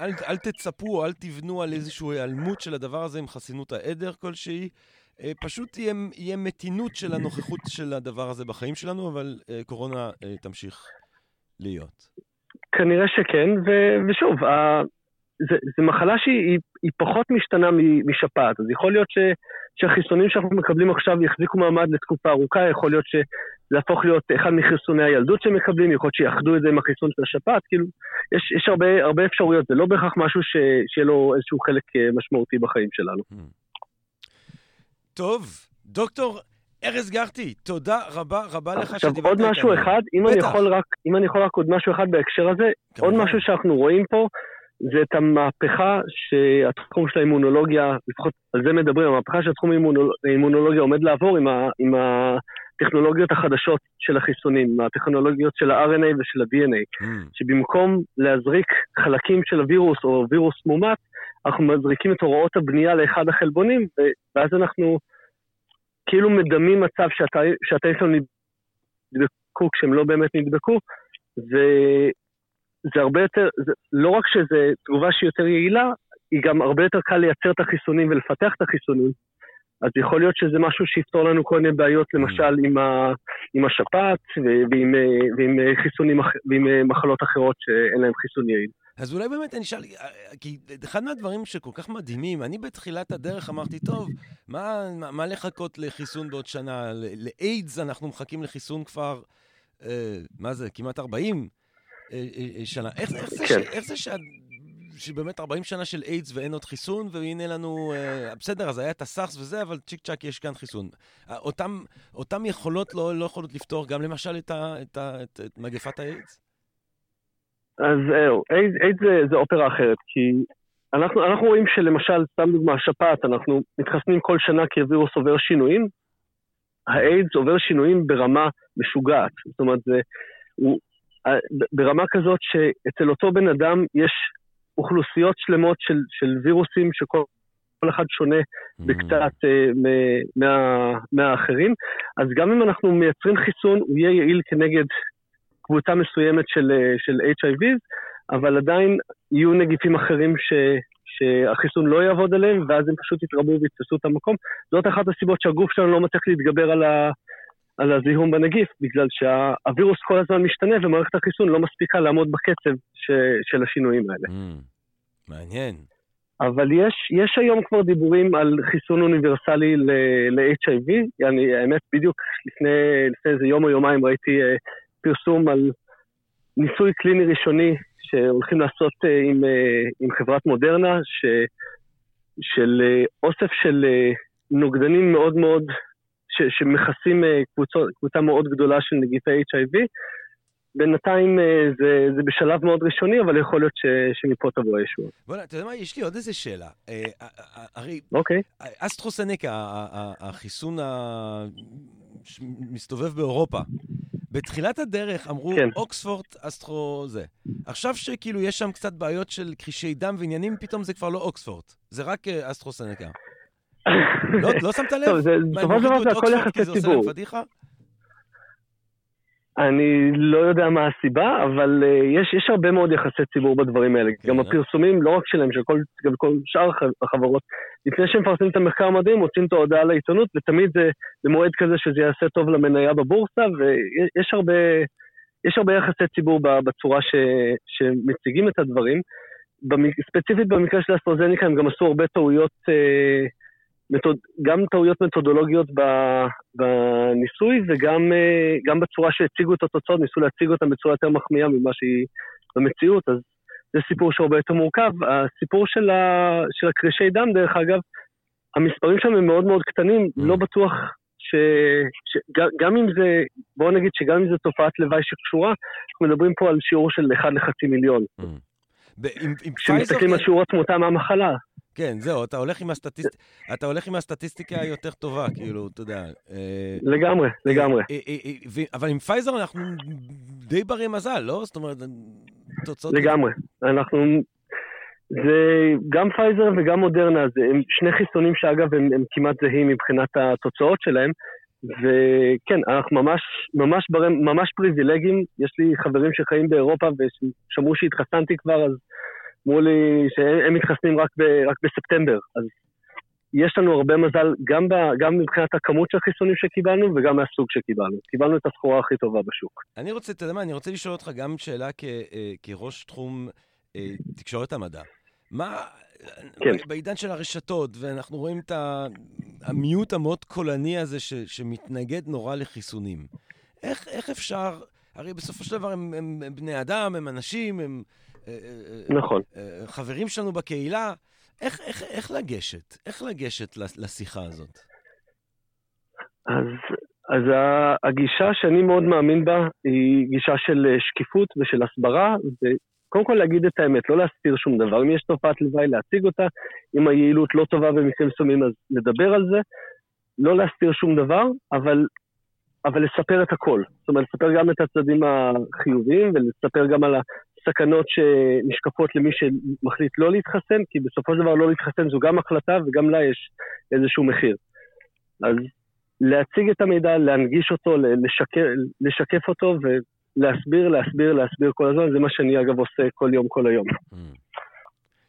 אל, אל תצפו, אל תבנו על איזושהי היעלמות של הדבר הזה עם חסינות העדר כלשהי. אה, פשוט תהיה, יהיה מתינות של הנוכחות של הדבר הזה בחיים שלנו, אבל קורונה תמשיך להיות. כנראה שכן, ו, ושוב, זו מחלה שהיא פחות משתנה משפעת, אז יכול להיות ש, שהחיסונים שאנחנו מקבלים עכשיו יחזיקו מעמד לתקופה ארוכה, יכול להיות שזה יהפוך להיות אחד מחיסוני הילדות שמקבלים, יכול להיות שיאחדו את זה עם החיסון של השפעת, כאילו, יש, יש הרבה, הרבה אפשרויות, זה לא בהכרח משהו ש, שיהיה לו איזשהו חלק אה, משמעותי בחיים שלנו. טוב, דוקטור ארז גרטי, תודה רבה רבה לך שדיברת איתנו. עכשיו עוד משהו אחד, אם אני, יכול רק, אם אני יכול רק עוד משהו אחד בהקשר הזה, עוד משהו שאנחנו רואים פה, זה את המהפכה שהתחום של האימונולוגיה, לפחות על זה מדברים, המהפכה שהתחום האימונולוגיה עומד לעבור עם, ה, עם הטכנולוגיות החדשות של החיסונים, הטכנולוגיות של ה-RNA ושל ה-DNA, mm. שבמקום להזריק חלקים של הווירוס או וירוס מומת, אנחנו מזריקים את הוראות הבנייה לאחד החלבונים, ואז אנחנו כאילו מדמים מצב שלנו נדבקו כשהם לא באמת נדבקו, וזה הרבה יותר, זה, לא רק שזו תגובה שהיא יותר יעילה, היא גם הרבה יותר קל לייצר את החיסונים ולפתח את החיסונים. אז יכול להיות שזה משהו שיפתור לנו כל מיני בעיות, למשל עם, ה, עם השפעת ועם, ועם חיסונים, ועם מחלות אחרות שאין להם חיסון יעיל. אז אולי באמת אני אשאל, כי אחד מהדברים שכל כך מדהימים, אני בתחילת הדרך אמרתי, טוב, מה, מה, מה לחכות לחיסון בעוד שנה? לאיידס אנחנו מחכים לחיסון כבר, אה, מה זה, כמעט 40 אה, אה, שנה. איך, איך, זה, כן. ש, איך זה שה, שבאמת 40 שנה של איידס ואין עוד חיסון, והנה לנו, אה, בסדר, אז היה את הסארס וזה, אבל צ'יק צ'אק יש כאן חיסון. אותם, אותם יכולות לא, לא יכולות לפתור גם למשל את, ה, את, ה, את, את מגפת האיידס? אז זהו, איידס זה, זה אופרה אחרת, כי אנחנו, אנחנו רואים שלמשל, סתם דוגמה, שפעת, אנחנו מתחסנים כל שנה כי הווירוס עובר שינויים, האיידס עובר שינויים ברמה משוגעת. זאת אומרת, זה, הוא, ברמה כזאת שאצל אותו בן אדם יש אוכלוסיות שלמות של, של וירוסים שכל אחד שונה mm. בקצת uh, מה, מהאחרים. אז גם אם אנחנו מייצרים חיסון, הוא יהיה יעיל כנגד קבוצה מסוימת של, אה, של HIV, אבל עדיין יהיו נגיפים אחרים ש, שהחיסון לא יעבוד עליהם, ואז הם פשוט יתרבו ויתפסו את המקום. זאת אחת הסיבות שהגוף שלנו לא מצליח להתגבר על, ה, על הזיהום בנגיף, בגלל שהווירוס כל הזמן משתנה ומערכת החיסון לא מספיקה לעמוד בקצב ש, של השינויים האלה. Mm, מעניין. אבל יש, יש היום כבר דיבורים על חיסון אוניברסלי ל-HIV. אני, האמת, בדיוק לפני, לפני איזה יום או יומיים ראיתי uh, פרסום על ניסוי קליני ראשוני שהולכים לעשות uh, עם, uh, עם חברת מודרנה, ש, של uh, אוסף של uh, נוגדנים מאוד מאוד ש, שמכסים אה, קבוצות, קבוצה מאוד גדולה של נגיפי HIV. בינתיים אה, זה, זה בשלב מאוד ראשוני, אבל יכול להיות ש, שמפה תבוא הישועה. בוא'נה, אתה יודע מה, יש לי עוד איזה שאלה. אה, הרי, אוקיי. אסטרוסנקה, החיסון שמסתובב באירופה, בתחילת הדרך אמרו כן. אוקספורד אסטרו זה. עכשיו שכאילו יש שם קצת בעיות של קרישי דם ועניינים, פתאום זה כבר לא אוקספורד, זה רק אסטרוסנקה. לא, לא שמת לב? טוב, בסופו של דבר זה הכל יחסי ציבור. אני לא יודע מה הסיבה, אבל uh, יש, יש הרבה מאוד יחסי ציבור בדברים האלה. כן, גם הפרסומים, לא רק שלהם, של כל, גם כל שאר החברות, לפני שהם מפרסמים את המחקר המדהים, מוצאים את ההודעה לעיתונות, ותמיד זה במועד כזה שזה יעשה טוב למניה בבורסה, ויש הרבה, יש הרבה יחסי ציבור בצורה ש, שמציגים את הדברים. ספציפית במקרה של אסטרוזניקה הם גם עשו הרבה טעויות uh, מתוד... גם טעויות מתודולוגיות בניסוי וגם אה, בצורה שהציגו את התוצאות, ניסו להציג אותן בצורה יותר מחמיאה ממה שהיא במציאות, אז זה סיפור שהרבה יותר מורכב. הסיפור של, ה... של הקרישי דם, דרך אגב, המספרים שם הם מאוד מאוד קטנים, mm. לא בטוח ש... שגם אם זה, בואו נגיד שגם אם זו תופעת לוואי שקשורה, אנחנו מדברים פה על שיעור של 1 לחצי מיליון. Mm. כשמסתכלים על שיעור התמותה מהמחלה. כן, זהו, אתה הולך עם, הסטטיסט... אתה הולך עם הסטטיסטיקה היותר טובה, כאילו, אתה יודע. אה, לגמרי, לגמרי. אה, אה, אבל עם פייזר אנחנו די ברי מזל, לא? זאת אומרת, תוצאות... לגמרי. אנחנו... זה גם פייזר וגם מודרנה, זה הם שני חיסונים שאגב הם, הם כמעט זהים מבחינת התוצאות שלהם, וכן, אנחנו ממש, ממש, בר... ממש פריבילגיים, יש לי חברים שחיים באירופה ושמעו שהתחסנתי כבר, אז אמרו לי שהם מתחסנים רק, ב, רק בספטמבר, אז יש לנו הרבה מזל גם, ב, גם מבחינת הכמות של החיסונים שקיבלנו וגם מהסוג שקיבלנו. קיבלנו את הסחורה הכי טובה בשוק. אני רוצה, אתה יודע מה, אני רוצה לשאול אותך גם שאלה כ, אה, כראש תחום אה, תקשורת המדע. מה, כן. בעידן של הרשתות, ואנחנו רואים את המיעוט המאוד קולני הזה ש, שמתנגד נורא לחיסונים. איך, איך אפשר, הרי בסופו של דבר הם, הם, הם בני אדם, הם אנשים, הם... נכון. חברים שלנו בקהילה. איך, איך, איך לגשת? איך לגשת לשיחה הזאת? אז, אז הגישה שאני מאוד מאמין בה היא גישה של אה, שקיפות ושל הסברה, וקודם כל להגיד את האמת, לא להסתיר שום דבר. אם יש תופעת לוואי, להציג אותה, אם היעילות לא טובה במקרים מסוימים, אז לדבר על זה. לא להסתיר שום דבר, אבל, אבל לספר את הכל. זאת אומרת, לספר גם את הצדדים החיוביים ולספר גם על סכנות שנשקפות למי שמחליט לא להתחסן, כי בסופו של דבר לא להתחסן זו גם החלטה וגם לה יש איזשהו מחיר. אז להציג את המידע, להנגיש אותו, לשקף, לשקף אותו ולהסביר, להסביר, להסביר כל הזמן, זה מה שאני אגב עושה כל יום, כל היום. Mm.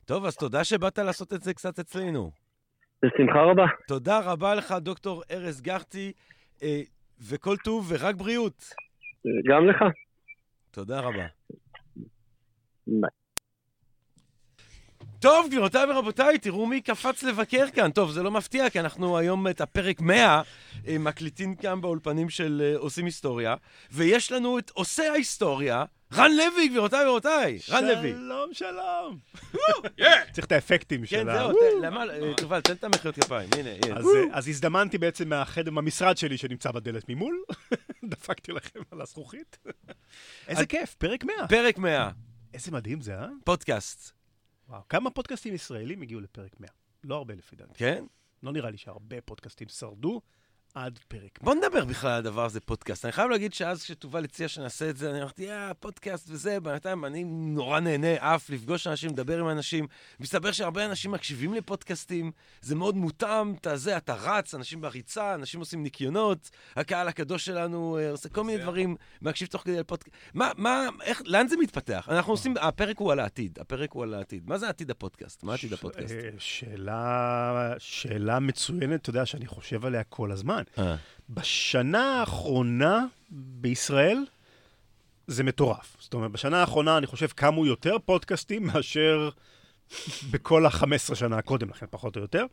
טוב, אז תודה שבאת לעשות את זה קצת אצלנו. בשמחה רבה. תודה רבה לך, דוקטור ארז גחטי, אה, וכל טוב ורק בריאות. גם לך. תודה רבה. ביי. טוב, גבירותיי ורבותיי, תראו מי קפץ לבקר כאן. טוב, זה לא מפתיע, כי אנחנו היום את הפרק 100 אה, מקליטים כאן באולפנים של אה, עושים היסטוריה, ויש לנו את עושה ההיסטוריה, רן לוי, גבירותיי ורבותיי. רן לוי. שלום, שלום. צריך את האפקטים כן, של ה... כן, זהו, למה, תובל, תן את המחיאות כפיים, הנה. אז הזדמנתי בעצם מהחדר, מהמשרד שלי שנמצא בדלת ממול, דפקתי לכם על הזכוכית. איזה כיף, פרק 100. פרק 100. איזה מדהים זה, אה? פודקאסט. וואו, כמה פודקאסטים ישראלים הגיעו לפרק 100? לא הרבה לפי דעתי. כן? לא נראה לי שהרבה פודקאסטים שרדו. עד פרק. בוא נדבר בכלל על הדבר הזה, פודקאסט. אני חייב להגיד שאז כשתובל הציע שנעשה את זה, אני אמרתי, יא, פודקאסט וזה, בינתיים אני נורא נהנה אף לפגוש אנשים, לדבר עם אנשים. מסתבר שהרבה אנשים מקשיבים לפודקאסטים, זה מאוד מותאם, אתה זה, אתה רץ, אנשים בריצה, אנשים עושים ניקיונות, הקהל הקדוש שלנו אה, עושה כל מיני דברים, מקשיב תוך כדי לפודקאסט. מה, מה, איך, לאן זה מתפתח? אנחנו עושים, הפרק הוא על העתיד, הפרק הוא על העתיד. מה זה עתיד הפודקאסט? מה עתיד הפודקאסט? אה, שאלה, שאלה מצוינת, אתה יודע, שאני חושב עליה כל הזמן. אה. בשנה האחרונה בישראל זה מטורף. זאת אומרת, בשנה האחרונה אני חושב קמו יותר פודקאסטים מאשר בכל ה-15 שנה קודם לכן, פחות או יותר.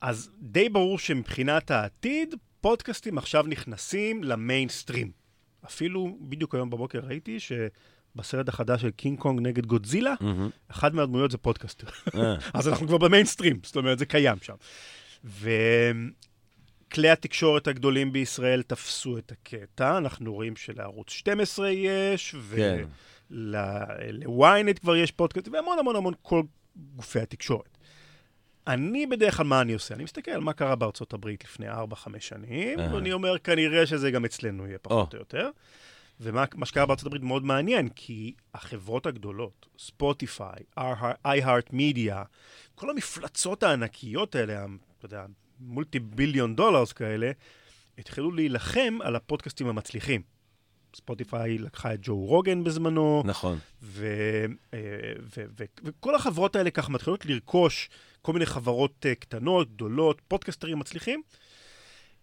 אז די ברור שמבחינת העתיד, פודקאסטים עכשיו נכנסים למיינסטרים. אפילו בדיוק היום בבוקר ראיתי שבסרט החדש של קינג קונג נגד גודזילה, mm-hmm. אחד מהדמויות זה פודקאסטר. אה. אז אנחנו כבר במיינסטרים, זאת אומרת, זה קיים שם. כלי התקשורת הגדולים בישראל תפסו את הקטע, אנחנו רואים שלערוץ 12 יש, כן. ול-ynet כבר יש פודקאסט, והמון המון המון כל גופי התקשורת. אני בדרך כלל, מה אני עושה? אני מסתכל על מה קרה בארצות הברית לפני 4-5 שנים, uh-huh. ואני אומר, כנראה שזה גם אצלנו יהיה פחות. או יותר. ומה שקרה בארצות הברית מאוד מעניין, כי החברות הגדולות, ספוטיפיי, iHeart Media, כל המפלצות הענקיות האלה, אתה יודע, מולטי ביליון דולרס כאלה, התחילו להילחם על הפודקאסטים המצליחים. ספוטיפיי לקחה את ג'ו רוגן בזמנו. נכון. ו, אה, ו, ו, וכל החברות האלה ככה מתחילות לרכוש כל מיני חברות אה, קטנות, גדולות, פודקאסטרים מצליחים.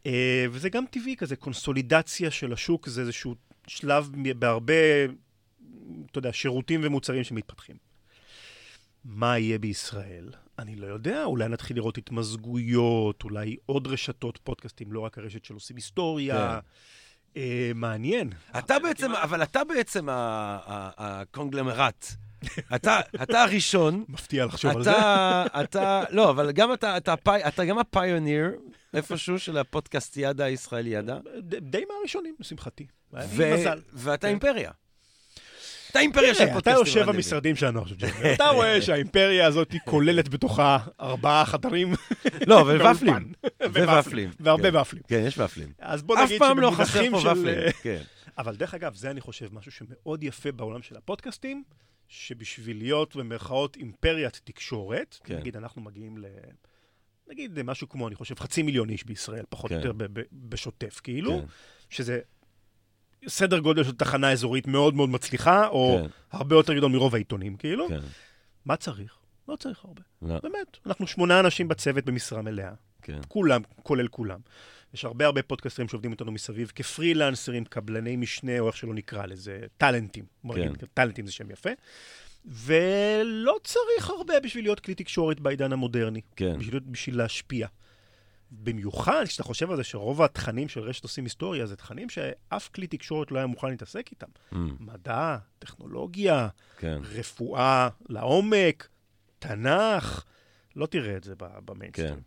אה, וזה גם טבעי כזה, קונסולידציה של השוק, זה איזשהו שלב בהרבה, אתה יודע, שירותים ומוצרים שמתפתחים. מה יהיה בישראל? אני לא יודע, אולי נתחיל לראות התמזגויות, אולי עוד רשתות פודקאסטים, לא רק הרשת של עושים היסטוריה. כן. אה, מעניין. אתה בעצם, אבל אתה בעצם הקונגלמרט. אתה, אתה הראשון. מפתיע לחשוב על זה. אתה, לא, אבל גם אתה, אתה, אתה גם הפיוניר איפשהו של הפודקאסטיאדה הישראליאדה. די מהראשונים, לשמחתי. ואתה אימפריה. את האימפריה של פודקאסטים. אתה יושב במשרדים שלנו עכשיו, אתה רואה שהאימפריה הזאת כוללת בתוכה ארבעה חדרים. לא, וופלים. וופלים. והרבה ופלים. כן, יש ופלים. אז בוא נגיד שבמונחים של... כן. אבל דרך אגב, זה אני חושב משהו שמאוד יפה בעולם של הפודקאסטים, שבשביל להיות במרכאות אימפריית תקשורת, כן. נגיד אנחנו מגיעים ל... נגיד משהו כמו, אני חושב, חצי מיליון איש בישראל, פחות או כן. יותר בשוטף, כאילו, שזה סדר גודל של תחנה אזורית מאוד מאוד מצליחה, או כן. הרבה יותר גדול מרוב העיתונים, כאילו. כן. מה צריך? לא צריך הרבה. לא. באמת, אנחנו שמונה אנשים בצוות במשרה מלאה. כן. כולם, כולל כולם. יש הרבה הרבה פודקאסטרים שעובדים איתנו מסביב כפרילנסרים, קבלני משנה, או איך שלא נקרא לזה, טאלנטים. כן. טאלנטים זה שם יפה. ולא צריך הרבה בשביל להיות כלי תקשורת בעידן המודרני. כן. בשביל, בשביל להשפיע. במיוחד כשאתה חושב על זה שרוב התכנים של רשת עושים היסטוריה, זה תכנים שאף כלי תקשורת לא היה מוכן להתעסק איתם. Mm. מדע, טכנולוגיה, כן. רפואה לעומק, תנ"ך, לא תראה את זה במיינסטרים. כן.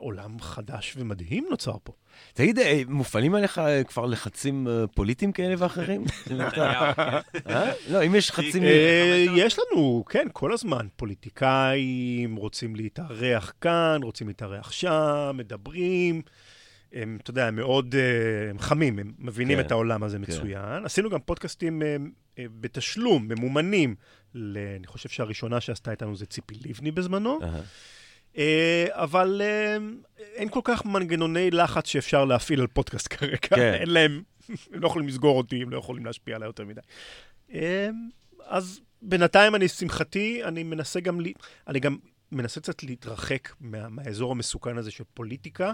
עולם חדש ומדהים נוצר פה. תגיד, אה, מופעלים עליך אה, כבר לחצים אה, פוליטיים כאלה ואחרים? לא, אם יש חצים... יש לנו, כן, כל הזמן. פוליטיקאים רוצים להתארח כאן, רוצים להתארח שם, מדברים. הם, אתה יודע, הם מאוד הם חמים, הם מבינים כן, את העולם הזה כן. מצוין. עשינו גם פודקאסטים בתשלום, ממומנים. אני חושב שהראשונה שעשתה איתנו זה ציפי לבני בזמנו. אה, אבל אה, אין כל כך מנגנוני לחץ שאפשר להפעיל על פודקאסט כרגע. כן. אין להם, הם לא יכולים לסגור אותי, הם לא יכולים להשפיע עליי יותר מדי. אה, אז בינתיים אני, שמחתי, אני מנסה גם, לי, אני גם מנסה קצת להתרחק מה, מהאזור המסוכן הזה של פוליטיקה.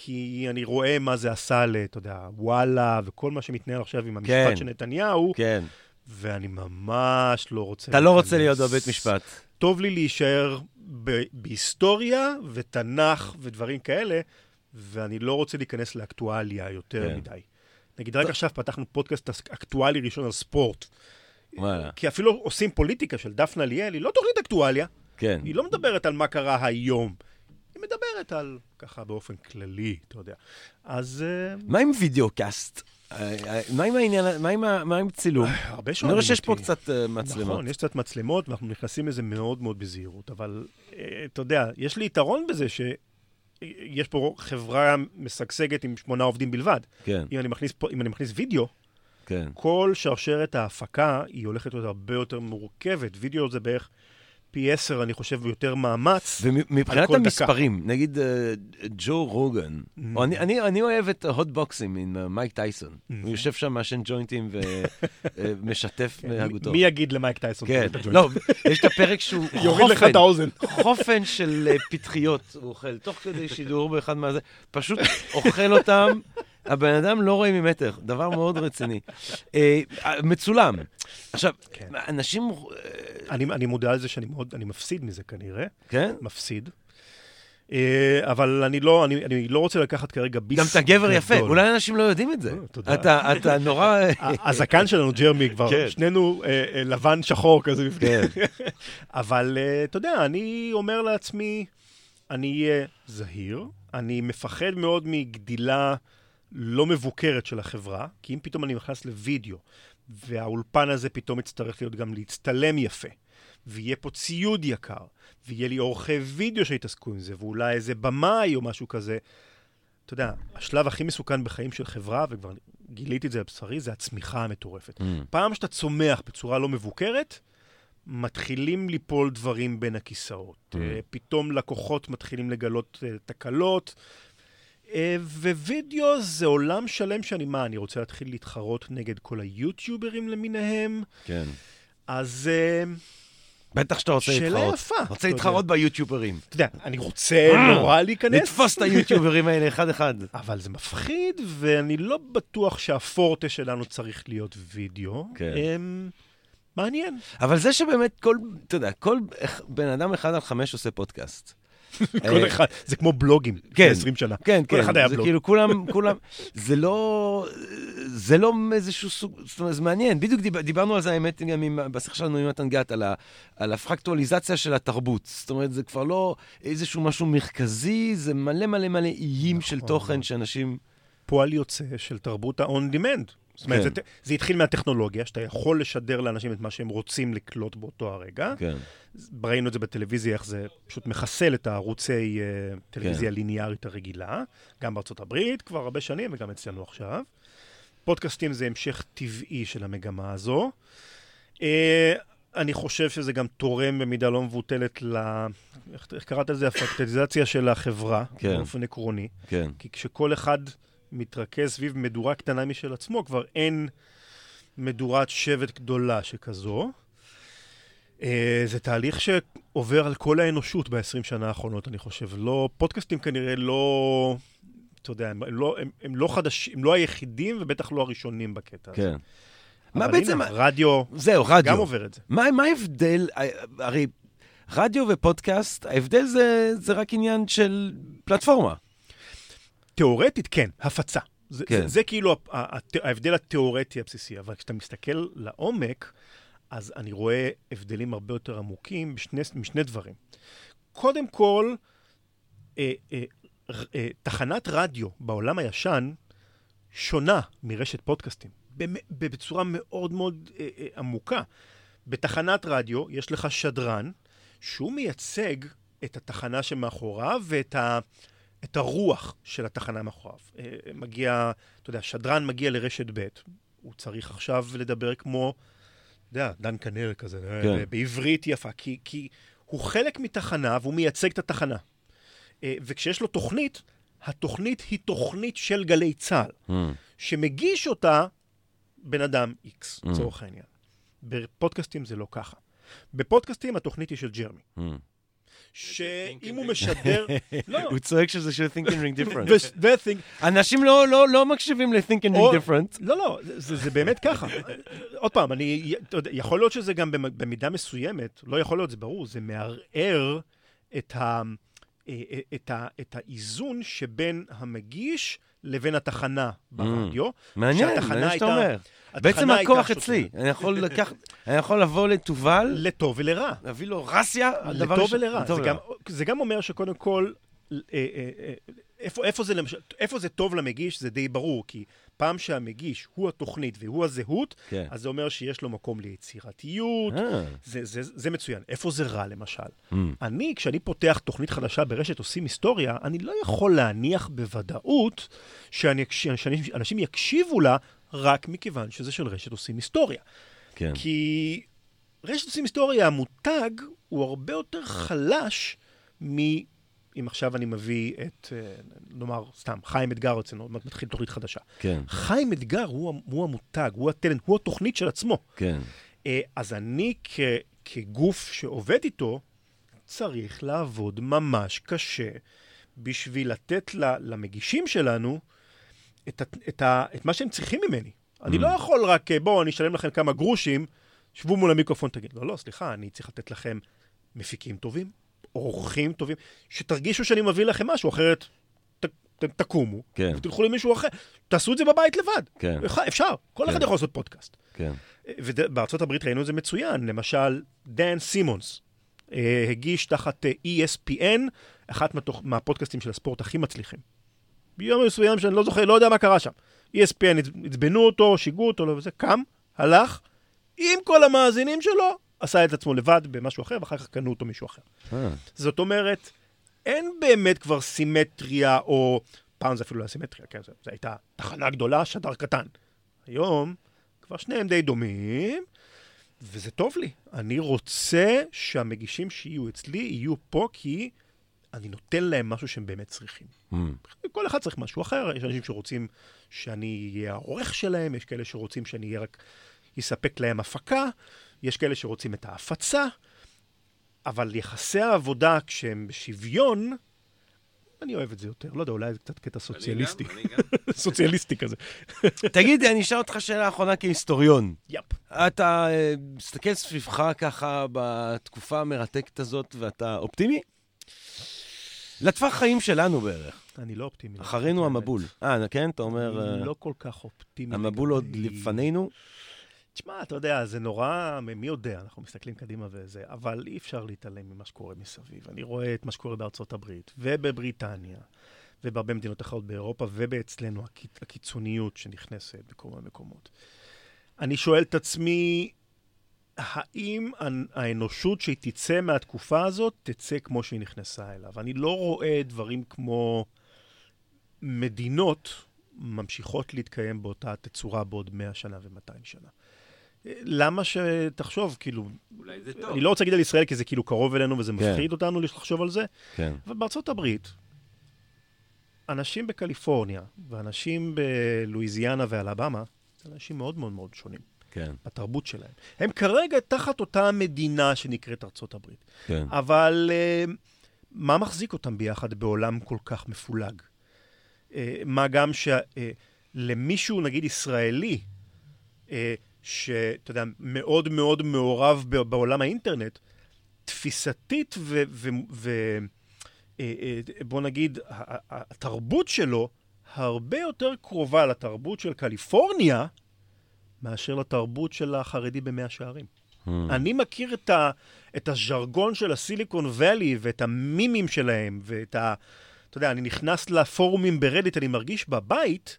כי אני רואה מה זה עשה ל, אתה יודע, וואלה, וכל מה שמתנהל עכשיו עם המשפט כן, של נתניהו, כן. ואני ממש לא רוצה... אתה לא רוצה להיות בבית משפט. טוב לי להישאר בהיסטוריה ותנ"ך ודברים כאלה, ואני לא רוצה להיכנס לאקטואליה יותר כן. מדי. נגיד, רק עכשיו פתחנו פודקאסט אקטואלי ראשון על ספורט. וואלה. כי אפילו עושים פוליטיקה של דפנה ליאל, היא לא תוכנית אקטואליה. כן. היא לא מדברת על מה קרה היום. היא מדברת על, ככה באופן כללי, אתה יודע. אז... אה, מה עם וידאו קאסט? מה עם העניין, מה עם, מה עם צילום? הרבה שואלים אותי. אני רואה שיש פה קצת uh, מצלמות. נכון, יש קצת מצלמות, ואנחנו נכנסים לזה מאוד מאוד בזהירות, אבל uh, אתה יודע, יש לי יתרון בזה שיש פה חברה משגשגת עם שמונה עובדים בלבד. כן. אם אני מכניס, אם אני מכניס וידאו, כן. כל שרשרת ההפקה היא הולכת להיות הרבה יותר מורכבת. וידאו זה בערך פי עשר, אני חושב, יותר מאמץ ומבחינת המספרים, דקה. נגיד uh, ג'ו רוגן, mm-hmm. או אני, אני, אני אוהב את ההוט בוקסים עם uh, מייק טייסון. Mm-hmm. הוא יושב שם, מעשן ג'וינטים ומשתף אה, uh, מהגותו. מי יגיד למייק טייסון? כן, לא, יש את הפרק שהוא חופן. יוריד לך את האוזן. חופן של uh, פטריות הוא אוכל, תוך כדי שידור באחד מהזה, פשוט אוכל אותם. הבן אדם לא רואה ממטר, דבר מאוד רציני. אה, מצולם. עכשיו, כן. אנשים... אה, אני, אני מודע לזה שאני מאוד, אני מפסיד מזה כנראה. כן? מפסיד. אה, אבל אני לא, אני, אני לא רוצה לקחת כרגע ביס גם אתה גבר יפה, אולי אנשים לא יודעים את זה. תודה. אתה, אתה נורא... הזקן שלנו, ג'רמי, כבר כן. שנינו לבן שחור כזה כן. אבל אתה יודע, אני אומר לעצמי, אני אהיה זהיר, אני מפחד מאוד מגדילה לא מבוקרת של החברה, כי אם פתאום אני נכנס לוידאו, והאולפן הזה פתאום יצטרך להיות גם להצטלם יפה, ויהיה פה ציוד יקר, ויהיה לי עורכי וידאו שיתעסקו עם זה, ואולי איזה במאי או משהו כזה, אתה יודע, השלב הכי מסוכן בחיים של חברה, וכבר גיליתי את זה על בשרי, זה הצמיחה המטורפת. Mm. פעם שאתה צומח בצורה לא מבוקרת, מתחילים ליפול דברים בין הכיסאות. Mm. פתאום לקוחות מתחילים לגלות uh, תקלות, אה, ווידאו זה עולם שלם שאני, מה, אני רוצה להתחיל להתחרות נגד כל היוטיוברים למיניהם? כן. אז... אה, בטח שאתה רוצה להתחרות. שאלה יפה. רוצה להתחרות ביוטיוברים. אתה יודע, אני רוצה נורא להיכנס. לתפוס את היוטיוברים האלה אחד-אחד. אבל זה מפחיד, ואני לא בטוח שהפורטה שלנו צריך להיות וידאו. כן. אמ, מעניין. אבל זה שבאמת כל, אתה יודע, כל בן אדם אחד על חמש עושה פודקאסט. כל אחד, זה כמו בלוגים, כן, 20 שנה. כן, כן, זה כאילו כולם, כולם, זה לא, זה לא איזשהו סוג, זאת אומרת, זה מעניין. בדיוק דיברנו על זה, האמת, גם בשיחה שלנו עם מתן גת, על הפרקטואליזציה של התרבות. זאת אומרת, זה כבר לא איזשהו משהו מרכזי, זה מלא מלא מלא איים של נכון, תוכן נכון. שאנשים... פועל יוצא של תרבות ה-on-demand. זאת אומרת, כן. זה, זה התחיל מהטכנולוגיה, שאתה יכול לשדר לאנשים את מה שהם רוצים לקלוט באותו הרגע. כן. ראינו את זה בטלוויזיה, איך זה פשוט מחסל את הערוצי uh, טלוויזיה כן. ליניארית הרגילה, גם בארצות הברית כבר הרבה שנים וגם אצלנו עכשיו. פודקאסטים זה המשך טבעי של המגמה הזו. Uh, אני חושב שזה גם תורם במידה לא מבוטלת ל... איך, איך קראת לזה? הפרקטליזציה של החברה, כן. באופן עקרוני. כן. כי כשכל אחד... מתרכז סביב מדורה קטנה משל עצמו, כבר אין מדורת שבט גדולה שכזו. אה, זה תהליך שעובר על כל האנושות ב-20 שנה האחרונות, אני חושב. לא, פודקאסטים כנראה לא, אתה יודע, הם לא, הם, הם לא חדשים, הם לא היחידים ובטח לא הראשונים בקטע כן. הזה. מה אבל בעצם... הנה, רדיו זהו, רדיו. גם עובר את זה. מה מה ההבדל? הרי רדיו ופודקאסט, ההבדל זה, זה רק עניין של פלטפורמה. תיאורטית, כן, הפצה. זה, כן. זה, זה כאילו ההבדל התיאורטי הבסיסי, אבל כשאתה מסתכל לעומק, אז אני רואה הבדלים הרבה יותר עמוקים בשני, משני דברים. קודם כל, אה, אה, אה, תחנת רדיו בעולם הישן שונה מרשת פודקאסטים, בצורה מאוד מאוד אה, אה, עמוקה. בתחנת רדיו יש לך שדרן שהוא מייצג את התחנה שמאחוריו ואת ה... את הרוח של התחנה מאחוריו. אה, מגיע, אתה יודע, שדרן מגיע לרשת ב', הוא צריך עכשיו לדבר כמו, אתה יודע, דן כנר כזה, אה, כן. בעברית יפה, כי, כי הוא חלק מתחנה והוא מייצג את התחנה. אה, וכשיש לו תוכנית, התוכנית היא תוכנית של גלי צה"ל, Mm. שמגיש אותה בן אדם X, Mm. לצורך העניין. בפודקאסטים זה לא ככה. בפודקאסטים התוכנית היא של ג'רמי. Mm. שאם הוא משדר... לא, הוא צועק שזה של think and ring different. אנשים לא, לא, לא מקשיבים ל-think and ring different. לא, לא, זה, באמת ככה. עוד פעם, אני, יכול להיות שזה גם במ- במידה מסוימת, לא יכול להיות, זה ברור, זה מערער את, ה, את, ה, את האיזון שבין המגיש לבין התחנה ברדיו. מעניין, שהתחנה מעניין שאתה אומר. בעצם הכוח. אצלי. אני יכול לקחת, אני יכול לבוא לתובל, לטוב ולרע. להביא לו רסיה, לטוב ולרע. זה ולרע. גם, זה גם אומר שקודם כל, אה, אה, אה, איפה, איפה, זה איפה זה טוב למגיש זה די ברור, כי פעם שהמגיש הוא התוכנית והוא הזהות, כן. אז זה אומר שיש לו מקום ליצירתיות, אה, זה, זה, זה מצוין. איפה זה רע למשל? mm, אני, כשאני פותח תוכנית חדשה ברשת עושים היסטוריה, אני לא יכול להניח בוודאות שאנשים יקשיבו לה רק מכיוון שזה של רשת עושים היסטוריה. כן. כי רשת עושים היסטוריה, המותג הוא הרבה יותר חלש מ... אם עכשיו אני מביא את, אה, נאמר, סתם, חיים אתגר אצלנו, עוד מעט מתחיל תוכנית חדשה. כן, חיים אתגר הוא, הוא המותג, הוא הטלנט, הוא התוכנית של עצמו. כן. אה, אז אני כ, כגוף שעובד איתו, צריך לעבוד ממש קשה בשביל לתת למגישים שלנו את, את, ה, את מה שהם צריכים ממני. אני Mm. לא יכול רק, אה, בואו, אני אשלם לכם כמה גרושים, שבו מול המיקרופון, תגיד, לא, לא, סליחה, אני צריך לתת לכם מפיקים טובים, אורחים טובים, שתרגישו שאני מביא לכם משהו, אחרת ת, ת, תקומו, כן. ותלכו למישהו אחר. תעשו את זה בבית לבד. כן. אפשר, כל כן. אחד יכול לעשות פודקאסט. כן. ובארצות הברית ראינו את זה מצוין. למשל, דן סימונס אה, הגיש תחת אה, ESPN, אחת מהתוך, מהפודקאסטים של הספורט הכי מצליחים. ביום מסוים שאני לא זוכר, לא יודע מה קרה שם. ESPN עצ- עצבנו אותו, שיגעו אותו, לא, וזה קם, הלך, עם כל המאזינים שלו, עשה את עצמו לבד במשהו אחר, ואחר כך קנו אותו מישהו אחר. אה, זאת אומרת, אין באמת כבר סימטריה, או פעם זה אפילו לא היה סימטריה, כן, זו הייתה תחנה גדולה, שדר קטן. היום כבר שניהם די דומים, וזה טוב לי. אני רוצה שהמגישים שיהיו אצלי יהיו פה כי אני נותן להם משהו שהם באמת צריכים. mm, כל אחד צריך משהו אחר, יש אנשים שרוצים שאני אהיה העורך שלהם, יש כאלה שרוצים שאני אהיה רק, יספק להם הפקה, יש כאלה שרוצים את ההפצה, אבל יחסי העבודה כשהם בשוויון, אני אוהב את זה יותר. לא יודע, אולי זה קצת קטע סוציאליסטי. אני גם, אני גם. סוציאליסטי כזה. תגיד, אני אשאל אותך שאלה אחרונה כהיסטוריון. יפ. אתה אה, מסתכל סביבך ככה בתקופה המרתקת הזאת ואתה אופטימי? לטווח חיים שלנו בערך. אני לא אופטימי. אחרינו. המבול. אה, כן? אתה אומר, אה, אני לא כל כך אופטימי. המבול עוד לפנינו? תשמע, אתה יודע, זה נורא, מי יודע, אנחנו מסתכלים קדימה וזה, אבל אי אפשר להתעלם ממה שקורה מסביב. אני רואה את מה שקורה בארצות הברית, ובבריטניה, ובהרבה מדינות אחרות באירופה, ובאצלנו הקיצ- הקיצוניות שנכנסת בכל מיני מקומות. אני שואל את עצמי, האם האנ- האנושות שהיא תצא מהתקופה הזאת, תצא כמו שהיא נכנסה אליו? אני לא רואה דברים כמו מדינות ממשיכות להתקיים באותה תצורה בעוד 100 שנה ו-200 שנה. למה שתחשוב, כאילו, אולי זה טוב. אני לא רוצה להגיד על ישראל כי זה כאילו קרוב אלינו וזה כן. מפחיד אותנו לחשוב על זה, כן. אבל בארצות הברית, אנשים בקליפורניה ואנשים בלואיזיאנה ואלבמה, זה אנשים מאוד מאוד מאוד שונים. כן. בתרבות שלהם. הם כרגע תחת אותה מדינה שנקראת ארצות הברית. כן. אבל uh, מה מחזיק אותם ביחד בעולם כל כך מפולג? Uh, מה גם שלמישהו, uh, נגיד ישראלי, uh, שאתה יודע, מאוד מאוד מעורב בעולם האינטרנט, תפיסתית ו... ו, ו בוא נגיד, התרבות שלו הרבה יותר קרובה לתרבות של קליפורניה מאשר לתרבות של החרדי במאה שערים. Hmm. אני מכיר את, ה, את הז'רגון של הסיליקון ואלי ואת המימים שלהם ואת ה... אתה יודע, אני נכנס לפורומים ברדיט, אני מרגיש בבית,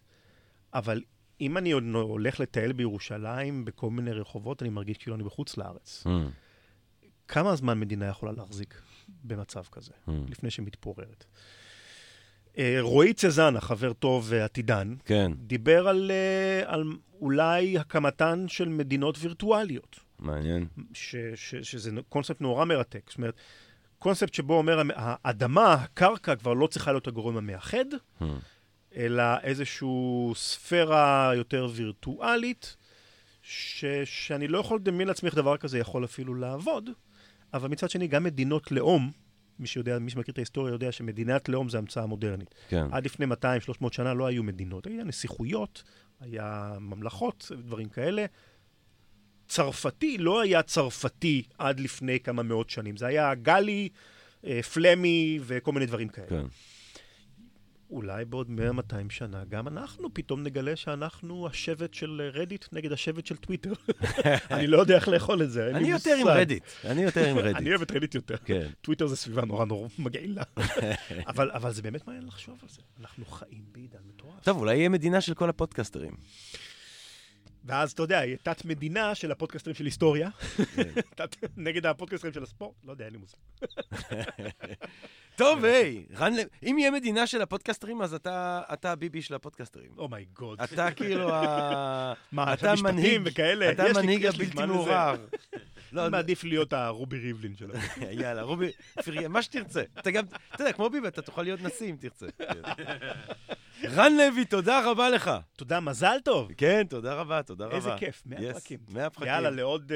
אבל אם אני הולך לטייל בירושלים, בכל מיני רחובות, אני מרגיש כאילו אני בחוץ לארץ. Hmm. כמה זמן מדינה יכולה להחזיק במצב כזה, hmm. לפני שהיא מתפוררת? אה, רועי צזנה, חבר טוב ועתידן, כן. דיבר על, אה, על אולי הקמתן של מדינות וירטואליות. מעניין. ש, ש, שזה קונספט נורא מרתק. זאת אומרת, קונספט שבו אומר, האדמה, הקרקע כבר לא צריכה להיות הגורם המאחד, hmm. אלא איזושהי ספירה יותר וירטואלית, ש, שאני לא יכול לדמיין לעצמי איך דבר כזה יכול אפילו לעבוד, אבל מצד שני, גם מדינות לאום, מי שיודע, מי שמכיר את ההיסטוריה יודע שמדינת לאום זה המצאה מודרנית. כן. עד לפני 200-300 שנה לא היו מדינות, היו נסיכויות, היה ממלכות, דברים כאלה. צרפתי לא היה צרפתי עד לפני כמה מאות שנים, זה היה גלי, אה, פלמי וכל מיני דברים כאלה. כן. אולי בעוד 100-200 שנה גם אנחנו פתאום נגלה שאנחנו השבט של רדיט נגד השבט של טוויטר. אני לא יודע איך לאכול את זה. אני יותר עם רדיט. אני יותר עם רדיט. אני אוהב את רדיט יותר. כן. טוויטר זה סביבה נורא נורא מגעילה. אבל זה באמת מעניין לחשוב על זה. אנחנו חיים בעידן מטורף. טוב, אולי יהיה מדינה של כל הפודקסטרים. ואז, אתה יודע, יהיה תת-מדינה של הפודקסטרים של היסטוריה, כן. נגד הפודקסטרים של הספורט, לא יודע, אין לי מושג. טוב, היי, רן, אם יהיה מדינה של הפודקסטרים, אז אתה הביבי של הפודקסטרים. Oh my god. אתה כאילו ה... מה, אתה מנהיג וכאלה? אתה המנהיג הבלתי מעורער. לא, מעדיף להיות הרובי ריבלין שלו. יאללה, רובי, מה שתרצה. אתה גם, אתה יודע, כמו ביבי, אתה תוכל להיות נשיא אם תרצה. רן לוי, תודה רבה לך. תודה, מזל טוב. כן, תודה רבה, תודה רבה. איזה כיף, 100 פרקים. 100 פרקים. יאללה, לעוד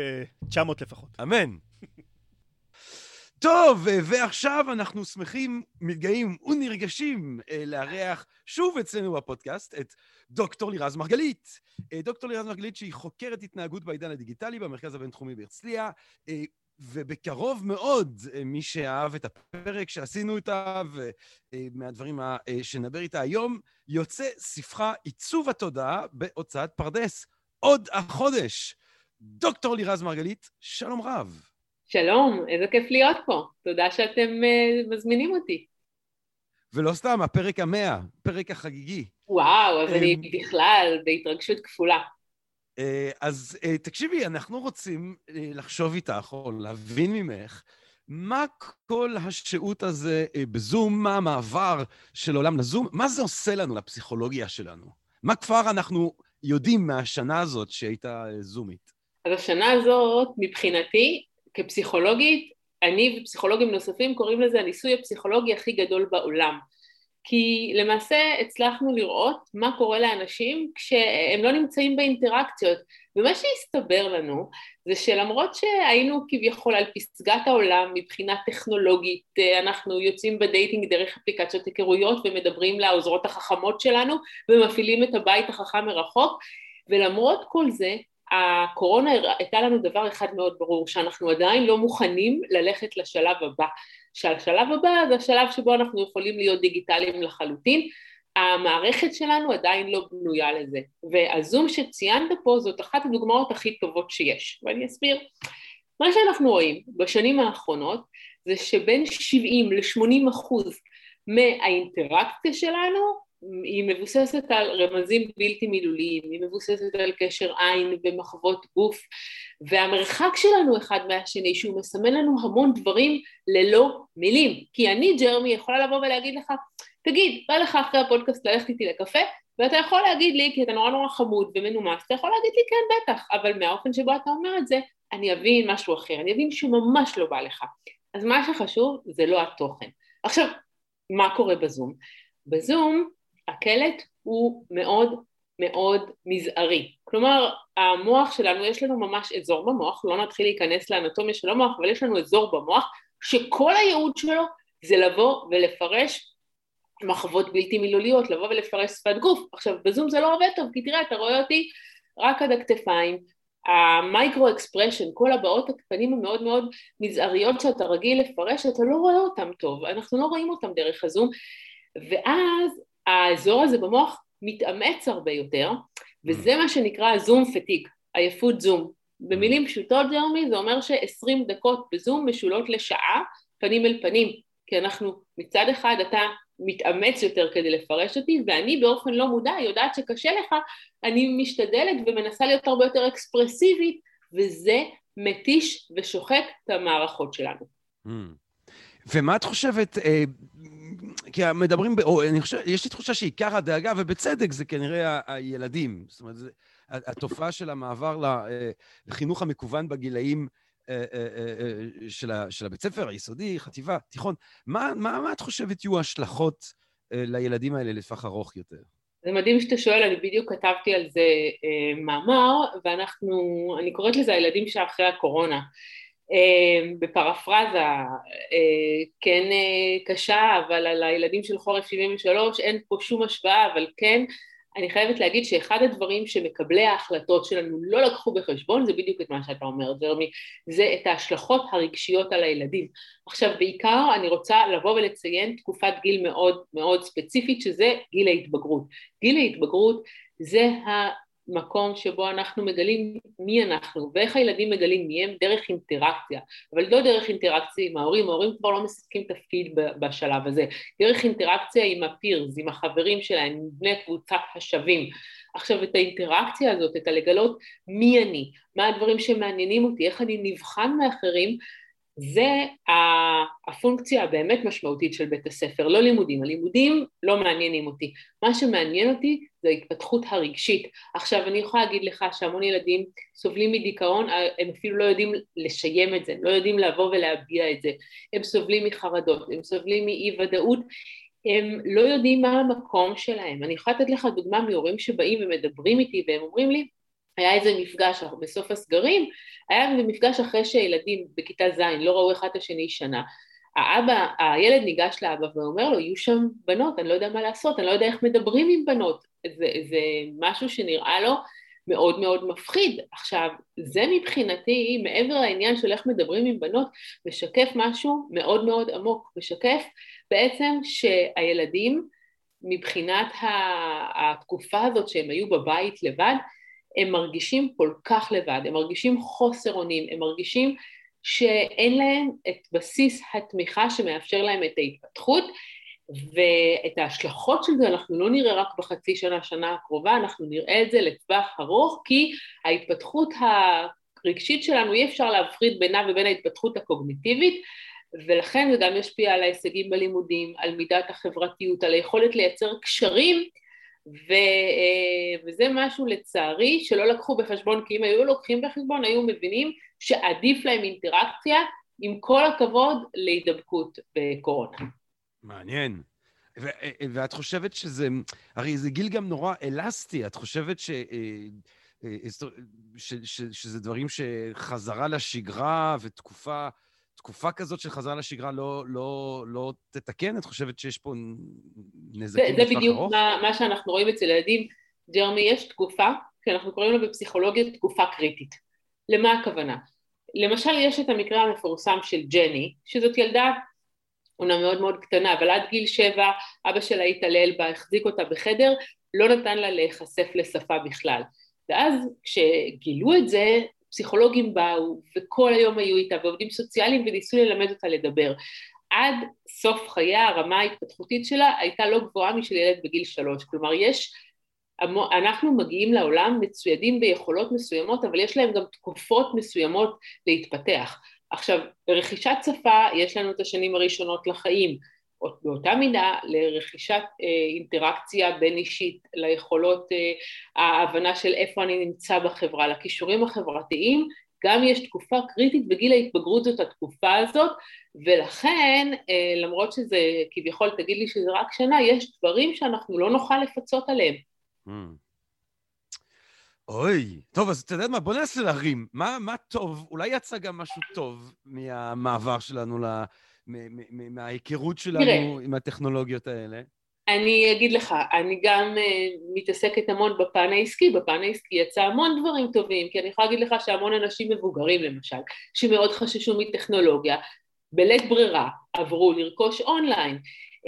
900 אה, לפחות. אמן. טוב, ועכשיו אנחנו שמחים, מתגאים ונרגשים אה, לארח שוב אצלנו בפודקאסט את דוקטור לירז מרגלית. אה, דוקטור לירז מרגלית שהיא חוקרת התנהגות בעידן הדיגיטלי במרכז הבינתחומי בהרצליה, אה, ובקרוב מאוד, מי שאהב את הפרק שעשינו איתה, ומהדברים שנדבר איתה היום, יוצא ספרה עיצוב התודעה בהוצאת פרדס עוד החודש. דוקטור לירז מרגלית, שלום רב. שלום, איזה כיף להיות פה. תודה שאתם uh, מזמינים אותי. ולא סתם, הפרק המאה, פרק החגיגי. וואו, אז אני אמ, בכלל בהתרגשות כפולה. אה, אז אה, תקשיבי, אנחנו רוצים לחשוב איתך, או להבין ממך, מה כל השהות הזה בזום, מה המעבר של עולם לזום, מה זה עושה לנו, לפסיכולוגיה שלנו? מה כבר אנחנו יודעים מהשנה הזאת שהייתה זומית? אז השנה הזאת, מבחינתי, כפסיכולוגית, אני ופסיכולוגים נוספים קוראים לזה הניסוי הפסיכולוגי הכי גדול בעולם. כי למעשה הצלחנו לראות מה קורה לאנשים כשהם לא נמצאים באינטראקציות. ומה שהסתבר לנו זה שלמרות שהיינו כביכול על פסגת העולם מבחינה טכנולוגית, אנחנו יוצאים בדייטינג דרך אפליקציות היכרויות ומדברים לעוזרות החכמות שלנו ומפעילים את הבית החכם מרחוק, ולמרות כל זה הקורונה הייתה לנו דבר אחד מאוד ברור, שאנחנו עדיין לא מוכנים ללכת לשלב הבא. שהשלב הבא זה השלב שבו אנחנו יכולים להיות דיגיטליים לחלוטין, המערכת שלנו עדיין לא בנויה לזה. והזום שציינת פה זאת אחת הדוגמאות הכי טובות שיש, ואני אסביר. מה שאנחנו רואים בשנים האחרונות זה שבין 70 ל-80 אחוז מהאינטראקציה שלנו היא מבוססת על רמזים בלתי מילוליים, היא מבוססת על קשר עין ומחוות גוף, והמרחק שלנו אחד מהשני שהוא מסמן לנו המון דברים ללא מילים. כי אני, ג'רמי, יכולה לבוא ולהגיד לך, תגיד, בא לך אחרי הפודקאסט ללכת איתי לקפה? ואתה יכול להגיד לי, כי אתה נורא נורא חמוד ומנומס, אתה יכול להגיד לי כן בטח, אבל מהאופן שבו אתה אומר את זה, אני אבין משהו אחר, אני אבין שממש לא בא לך. אז מה שחשוב זה לא התוכן. עכשיו, מה קורה בזום? בזום הקלט הוא מאוד מאוד מזערי. כלומר, המוח שלנו, יש לנו ממש אזור במוח, לא נתחיל להיכנס לאנטומיה של המוח, אבל יש לנו אזור במוח שכל הייעוד שלו זה לבוא ולפרש מחוות בלתי מילוליות, לבוא ולפרש שפת גוף. עכשיו, בזום זה לא עובד טוב, כי תראה, אתה רואה אותי רק עד הכתפיים, ה micro expression, כל הבעות הקטנים המאוד מאוד מזעריות שאתה רגיל לפרש, אתה לא רואה אותם טוב, אנחנו לא רואים אותם דרך הזום, ואז האזור הזה במוח מתאמץ הרבה יותר, וזה מה שנקרא Zoom fatigue, עייפות זום. במילים פשוטות, ג'רמי, זה אומר ש-20 דקות בזום משולות לשעה, פנים אל פנים, כי אנחנו מצד אחד אתה מתאמץ יותר כדי לפרש אותי, ואני באופן לא מודע יודעת שקשה לך, אני משתדלת ומנסה להיות הרבה יותר אקספרסיבית, וזה מתיש ושוחק את המערכות שלנו. Mm. ומה את חושבת, אה, כי מדברים, או אני חושב, יש לי תחושה שעיקר הדאגה, ובצדק, זה כנראה הילדים. זאת אומרת, התופעה של המעבר אה, לחינוך המקוון בגילאים אה, של, של הבית ספר, היסודי, חטיבה, תיכון, מה, מה, מה את חושבת יהיו ההשלכות לילדים האלה לטווח ארוך יותר? זה מדהים שאתה שואל, אני בדיוק כתבתי על זה אה, מאמר, ואנחנו, אני קוראת לזה הילדים שאחרי הקורונה. אה, בפרפרזה, אה, כן אה, קשה, אבל על הילדים של חורף 73 אין פה שום השוואה, אבל כן אני חייבת להגיד שאחד הדברים שמקבלי ההחלטות שלנו לא לקחו בחשבון זה בדיוק את מה שאתה אומר, ג'רמי, זה את ההשלכות הרגשיות על הילדים. עכשיו בעיקר אני רוצה לבוא ולציין תקופת גיל מאוד מאוד ספציפית שזה גיל ההתבגרות. גיל ההתבגרות זה מקום שבו אנחנו מגלים מי אנחנו ואיך הילדים מגלים מי הם דרך אינטראקציה, אבל לא דרך אינטראקציה עם ההורים, ההורים כבר לא משחקים תפקיד בשלב הזה, דרך אינטראקציה עם הפירס, עם החברים שלהם, עם בני קבוצת השווים. עכשיו את האינטראקציה הזאת, את הלגלות מי אני, מה הדברים שמעניינים אותי, איך אני נבחן מאחרים, זה הפונקציה הבאמת משמעותית של בית הספר, לא לימודים, הלימודים לא מעניינים אותי, מה שמעניין אותי זה ההתפתחות הרגשית. עכשיו אני יכולה להגיד לך שהמון ילדים סובלים מדיכאון, הם אפילו לא יודעים לשיים את זה, הם לא יודעים לבוא ולהביע את זה, הם סובלים מחרדות, הם סובלים מאי ודאות, הם לא יודעים מה המקום שלהם. אני יכולה לתת לך דוגמה מהורים שבאים ומדברים איתי והם אומרים לי היה איזה מפגש בסוף הסגרים, היה איזה מפגש אחרי שילדים בכיתה ז' לא ראו אחד את השני שנה. האבא, הילד ניגש לאבא ואומר לו, יהיו שם בנות, אני לא יודע מה לעשות, אני לא יודע איך מדברים עם בנות. זה, זה משהו שנראה לו מאוד מאוד מפחיד. עכשיו, זה מבחינתי, מעבר לעניין של איך מדברים עם בנות, משקף משהו מאוד מאוד עמוק, משקף בעצם שהילדים, מבחינת התקופה הזאת שהם היו בבית לבד, הם מרגישים כל כך לבד, הם מרגישים חוסר אונים, הם מרגישים שאין להם את בסיס התמיכה שמאפשר להם את ההתפתחות ואת ההשלכות של זה. אנחנו לא נראה רק בחצי שנה, שנה הקרובה, אנחנו נראה את זה לטווח ארוך כי ההתפתחות הרגשית שלנו אי אפשר להפריד בינה ובין ההתפתחות הקוגניטיבית ולכן זה גם ישפיע על ההישגים בלימודים, על מידת החברתיות, על היכולת לייצר קשרים ו, אה, וזה משהו לצערי שלא לקחו בחשבון, כי אם היו לוקחים בחשבון היו מבינים שעדיף להם אינטראקציה עם כל הכבוד להידבקות בקורונה. מעניין. ו- אה, אה, ואת חושבת שזה, הרי זה גיל גם נורא אלסטי, את חושבת ש... ש, ש, שזה דברים שחזרה לשגרה ותקופה תקופה כזאת של חזרה לשגרה לא, לא, לא תתקן? את חושבת שיש פה נזקים זה, זה בדיוק מה, מה שאנחנו רואים אצל ילדים. ג'רמי, יש תקופה, שאנחנו קוראים לה בפסיכולוגיה תקופה קריטית. למה הכוונה? למשל, יש את המקרה המפורסם של ג'ני, שזאת ילדה עונה מאוד מאוד קטנה, אבל עד גיל שבע אבא שלה התעלל בה, החזיק אותה בחדר, לא נתן לה להיחשף לשפה בכלל. ואז כשגילו את זה, פסיכולוגים באו וכל היום היו איתה ועובדים סוציאליים וניסו ללמד אותה לדבר. עד סוף חייה הרמה ההתפתחותית שלה הייתה לא גבוהה משל ילד בגיל שלוש. כלומר יש, אנחנו מגיעים לעולם מצוידים ביכולות מסוימות אבל יש להם גם תקופות מסוימות להתפתח. עכשיו ברכישת שפה יש לנו את השנים הראשונות לחיים באותה מידה לרכישת אה, אינטראקציה בין אישית, ליכולות אה, ההבנה של איפה אני נמצא בחברה, לכישורים החברתיים, גם יש תקופה קריטית בגיל ההתבגרות זאת התקופה הזאת, ולכן אה, למרות שזה כביכול תגיד לי שזה רק שנה, יש דברים שאנחנו לא נוכל לפצות עליהם. Mm. אוי, טוב, אז אתה יודע מה, בוא ננסה להרים. מה, מה טוב, אולי יצא גם משהו טוב מהמעבר שלנו, לה, מההיכרות שלנו תראה, עם הטכנולוגיות האלה? אני אגיד לך, אני גם אה, מתעסקת המון בפן העסקי, בפן העסקי יצא המון דברים טובים, כי אני יכולה להגיד לך שהמון אנשים מבוגרים למשל, שמאוד חששו מטכנולוגיה, בלית ברירה עברו לרכוש online.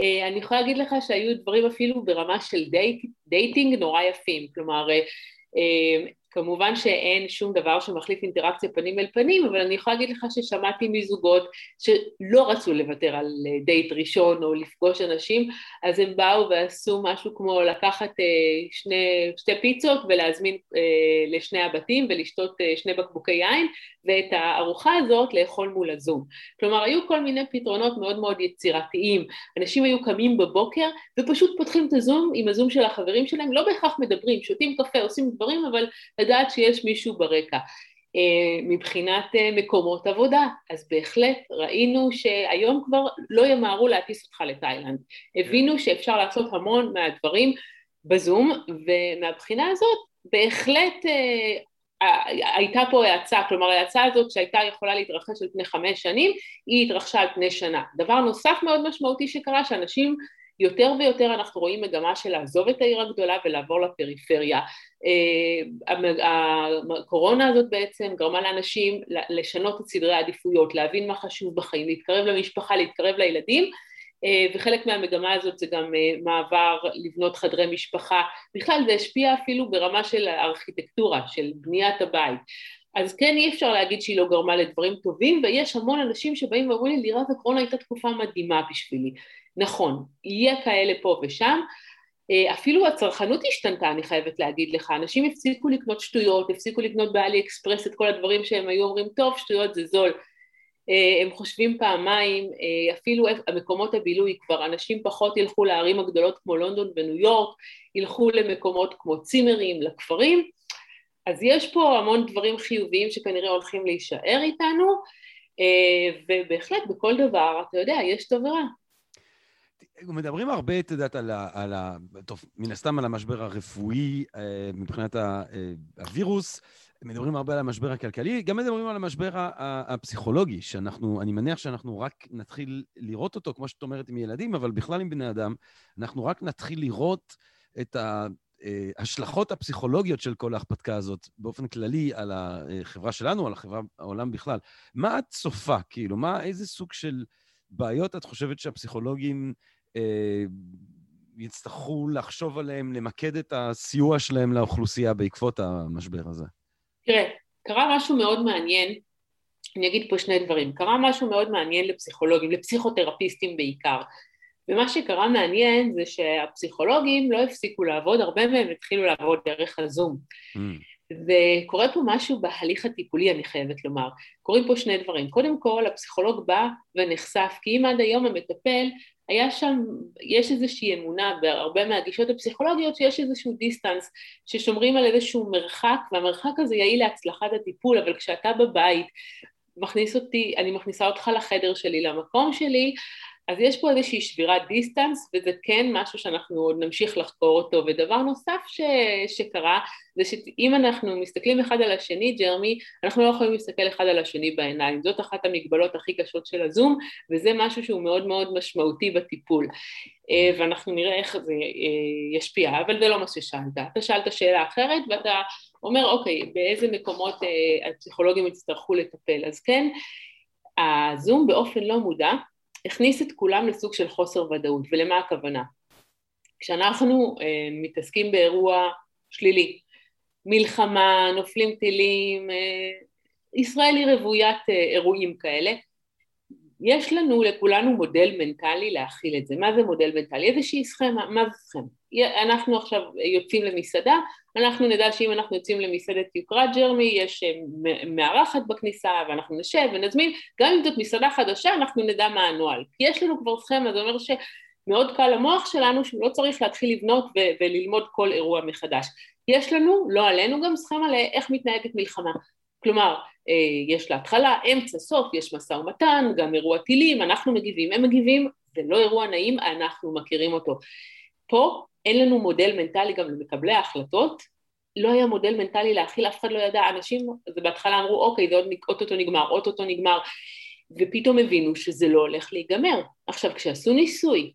אה, אני יכולה להגיד לך שהיו דברים אפילו ברמה של דייט, dating נורא יפים, כלומר אה, כמובן שאין שום דבר שמחליף אינטראקציה פנים אל פנים, אבל אני יכולה להגיד לך ששמעתי מזוגות שלא רצו לוותר על דייט ראשון או לפגוש אנשים, אז הם באו ועשו משהו כמו לקחת אה, שני, שתי פיצות ולהזמין אה, לשני הבתים ולשתות אה, שני בקבוקי יין, ואת הארוחה הזאת לאכול מול הזום. כלומר, היו כל מיני פתרונות מאוד מאוד יצירתיים. אנשים היו קמים בבוקר ופשוט פותחים את הזום עם הזום של החברים שלהם, לא בהכרח מדברים, שותים קפה, עושים דברים, אבל לדעת שיש מישהו ברקע. אה, מבחינת אה, מקומות עבודה, אז בהחלט ראינו שהיום כבר לא ימהרו להטיס אותך לתאילנד. הבינו שאפשר לעשות המון מהדברים בזום, ומהבחינה הזאת בהחלט אה, הייתה פה האצה, כלומר ההאצה הזאת שהייתה יכולה להתרחש על פני חמש שנים, היא התרחשה על פני שנה. דבר נוסף מאוד משמעותי שקרה, שאנשים יותר ויותר אנחנו רואים מגמה של לעזוב את העיר הגדולה ולעבור לפריפריה. אה, הקורונה הזאת בעצם גרמה לאנשים לשנות את סדרי העדיפויות, להבין מה חשוב בחיים, להתקרב למשפחה, להתקרב לילדים, וחלק מהמגמה הזאת זה גם אה, מעבר לבנות חדרי משפחה, בכלל זה השפיע אפילו ברמה של הארכיטקטורה, של בניית הבית. אז כן אי אפשר להגיד שהיא לא גרמה לדברים טובים ויש המון אנשים שבאים ואומרים לי לירת הקורונה הייתה תקופה מדהימה בשבילי נכון, יהיה כאלה פה ושם, אה, אפילו הצרכנות השתנתה, אני חייבת להגיד לך, אנשים הפסיקו לקנות שטויות, הפסיקו לקנות באלי אקספרס את כל הדברים שהם היו אומרים, טוב, שטויות זה זול. אה, הם חושבים פעמיים, אה, אפילו המקומות הבילוי כבר, אנשים פחות ילכו לערים הגדולות כמו לונדון וניו יורק, ילכו למקומות כמו צימרים, לכפרים, אז יש פה המון דברים חיוביים שכנראה הולכים להישאר איתנו, ובהחלט בכל דבר, אתה יודע, יש טוב ורע. מדברים הרבה, את יודעת, על ה... על ה טוב, מן הסתם על המשבר הרפואי אה, מבחינת אה, הווירוס, מדברים הרבה על המשבר הכלכלי, גם מדברים על המשבר הפסיכולוגי, שאנחנו, אני מניח שאנחנו רק נתחיל לראות אותו, כמו שאת אומרת, עם ילדים, אבל בכלל עם בני אדם, אנחנו רק נתחיל לראות את ההשלכות אה, הפסיכולוגיות של כל ההרפתקה הזאת, באופן כללי, על החברה שלנו, על החברה, העולם בכלל. מה את צופה, כאילו, מה, איזה סוג של בעיות את חושבת שהפסיכולוגים אה, יצטרכו לחשוב עליהם, למקד את הסיוע שלהם לאוכלוסייה בעקבות המשבר הזה? תראה, קרה משהו מאוד מעניין, אני אגיד פה שני דברים, קרה משהו מאוד מעניין לפסיכולוגים, לפסיכותרפיסטים בעיקר, ומה שקרה מעניין זה שהפסיכולוגים לא הפסיקו לעבוד, הרבה מהם התחילו לעבוד דרך הזום. Mm. וקורה פה משהו בהליך הטיפולי, אני חייבת לומר. קורים פה שני דברים. קודם כל, הפסיכולוג בא ונחשף, כי אם עד היום המטפל היה שם, יש איזושהי אמונה בהרבה מהגישות הפסיכולוגיות שיש איזשהו distance, ששומרים על איזשהו מרחק, והמרחק הזה יעיל להצלחת הטיפול, אבל כשאתה בבית, מכניס אותי, אני מכניסה אותך לחדר שלי, למקום שלי, אז יש פה איזושהי שבירת distance, וזה כן משהו שאנחנו עוד נמשיך לחקור אותו. ודבר נוסף ש... שקרה, זה שאם אנחנו מסתכלים אחד על השני, ג'רמי, אנחנו לא יכולים להסתכל אחד על השני בעיניים. זאת אחת המגבלות הכי קשות של הזום, וזה משהו שהוא מאוד מאוד משמעותי בטיפול. אה, ואנחנו נראה איך זה אה, ישפיע, אבל זה לא מה ששאלת. אתה שאלת שאלה אחרת, ואתה אומר, אוקיי, באיזה מקומות אה, הפסיכולוגים יצטרכו לטפל. אז כן, הזום באופן לא מודע, הכניס את כולם לסוג של חוסר ודאות, ולמה הכוונה? כשאנחנו אה, מתעסקים באירוע שלילי, מלחמה, נופלים טילים, אה, ישראל היא רוויית אה, אירועים כאלה, יש לנו לכולנו מודל מנטלי להכיל את זה. מה זה מודל מנטלי? איזושהי סכמה, מה זה סכמה? אנחנו עכשיו יוצאים למסעדה, אנחנו נדע שאם אנחנו יוצאים למסעדת יוקרת ג'רמי, יש אה, מארחת בכניסה ואנחנו נשב ונזמין, גם אם זאת מסעדה חדשה אנחנו נדע מה הנוהל. כי יש לנו כבר סכמה, זה אומר שמאוד קל למוח שלנו שהוא לא צריך להתחיל לבנות ו- וללמוד כל אירוע מחדש. יש לנו, לא עלינו, גם סכמה לאיך מתנהגת מלחמה. כלומר, אה, יש לה התחלה, אמצע, סוף, יש משא ומתן, גם אירוע טילים, אנחנו מגיבים, הם מגיבים, זה לא אירוע נעים, אנחנו מכירים אותו. פה אין לנו מודל מנטלי גם למקבלי ההחלטות, לא היה מודל מנטלי להכיל, אף אחד לא ידע, אנשים, אז בהתחלה אמרו, אוקיי, זה עוד אוטוטו נגמר, אוטוטו נגמר, ופתאום הבינו שזה לא הולך להיגמר. עכשיו, כשעשו ניסוי,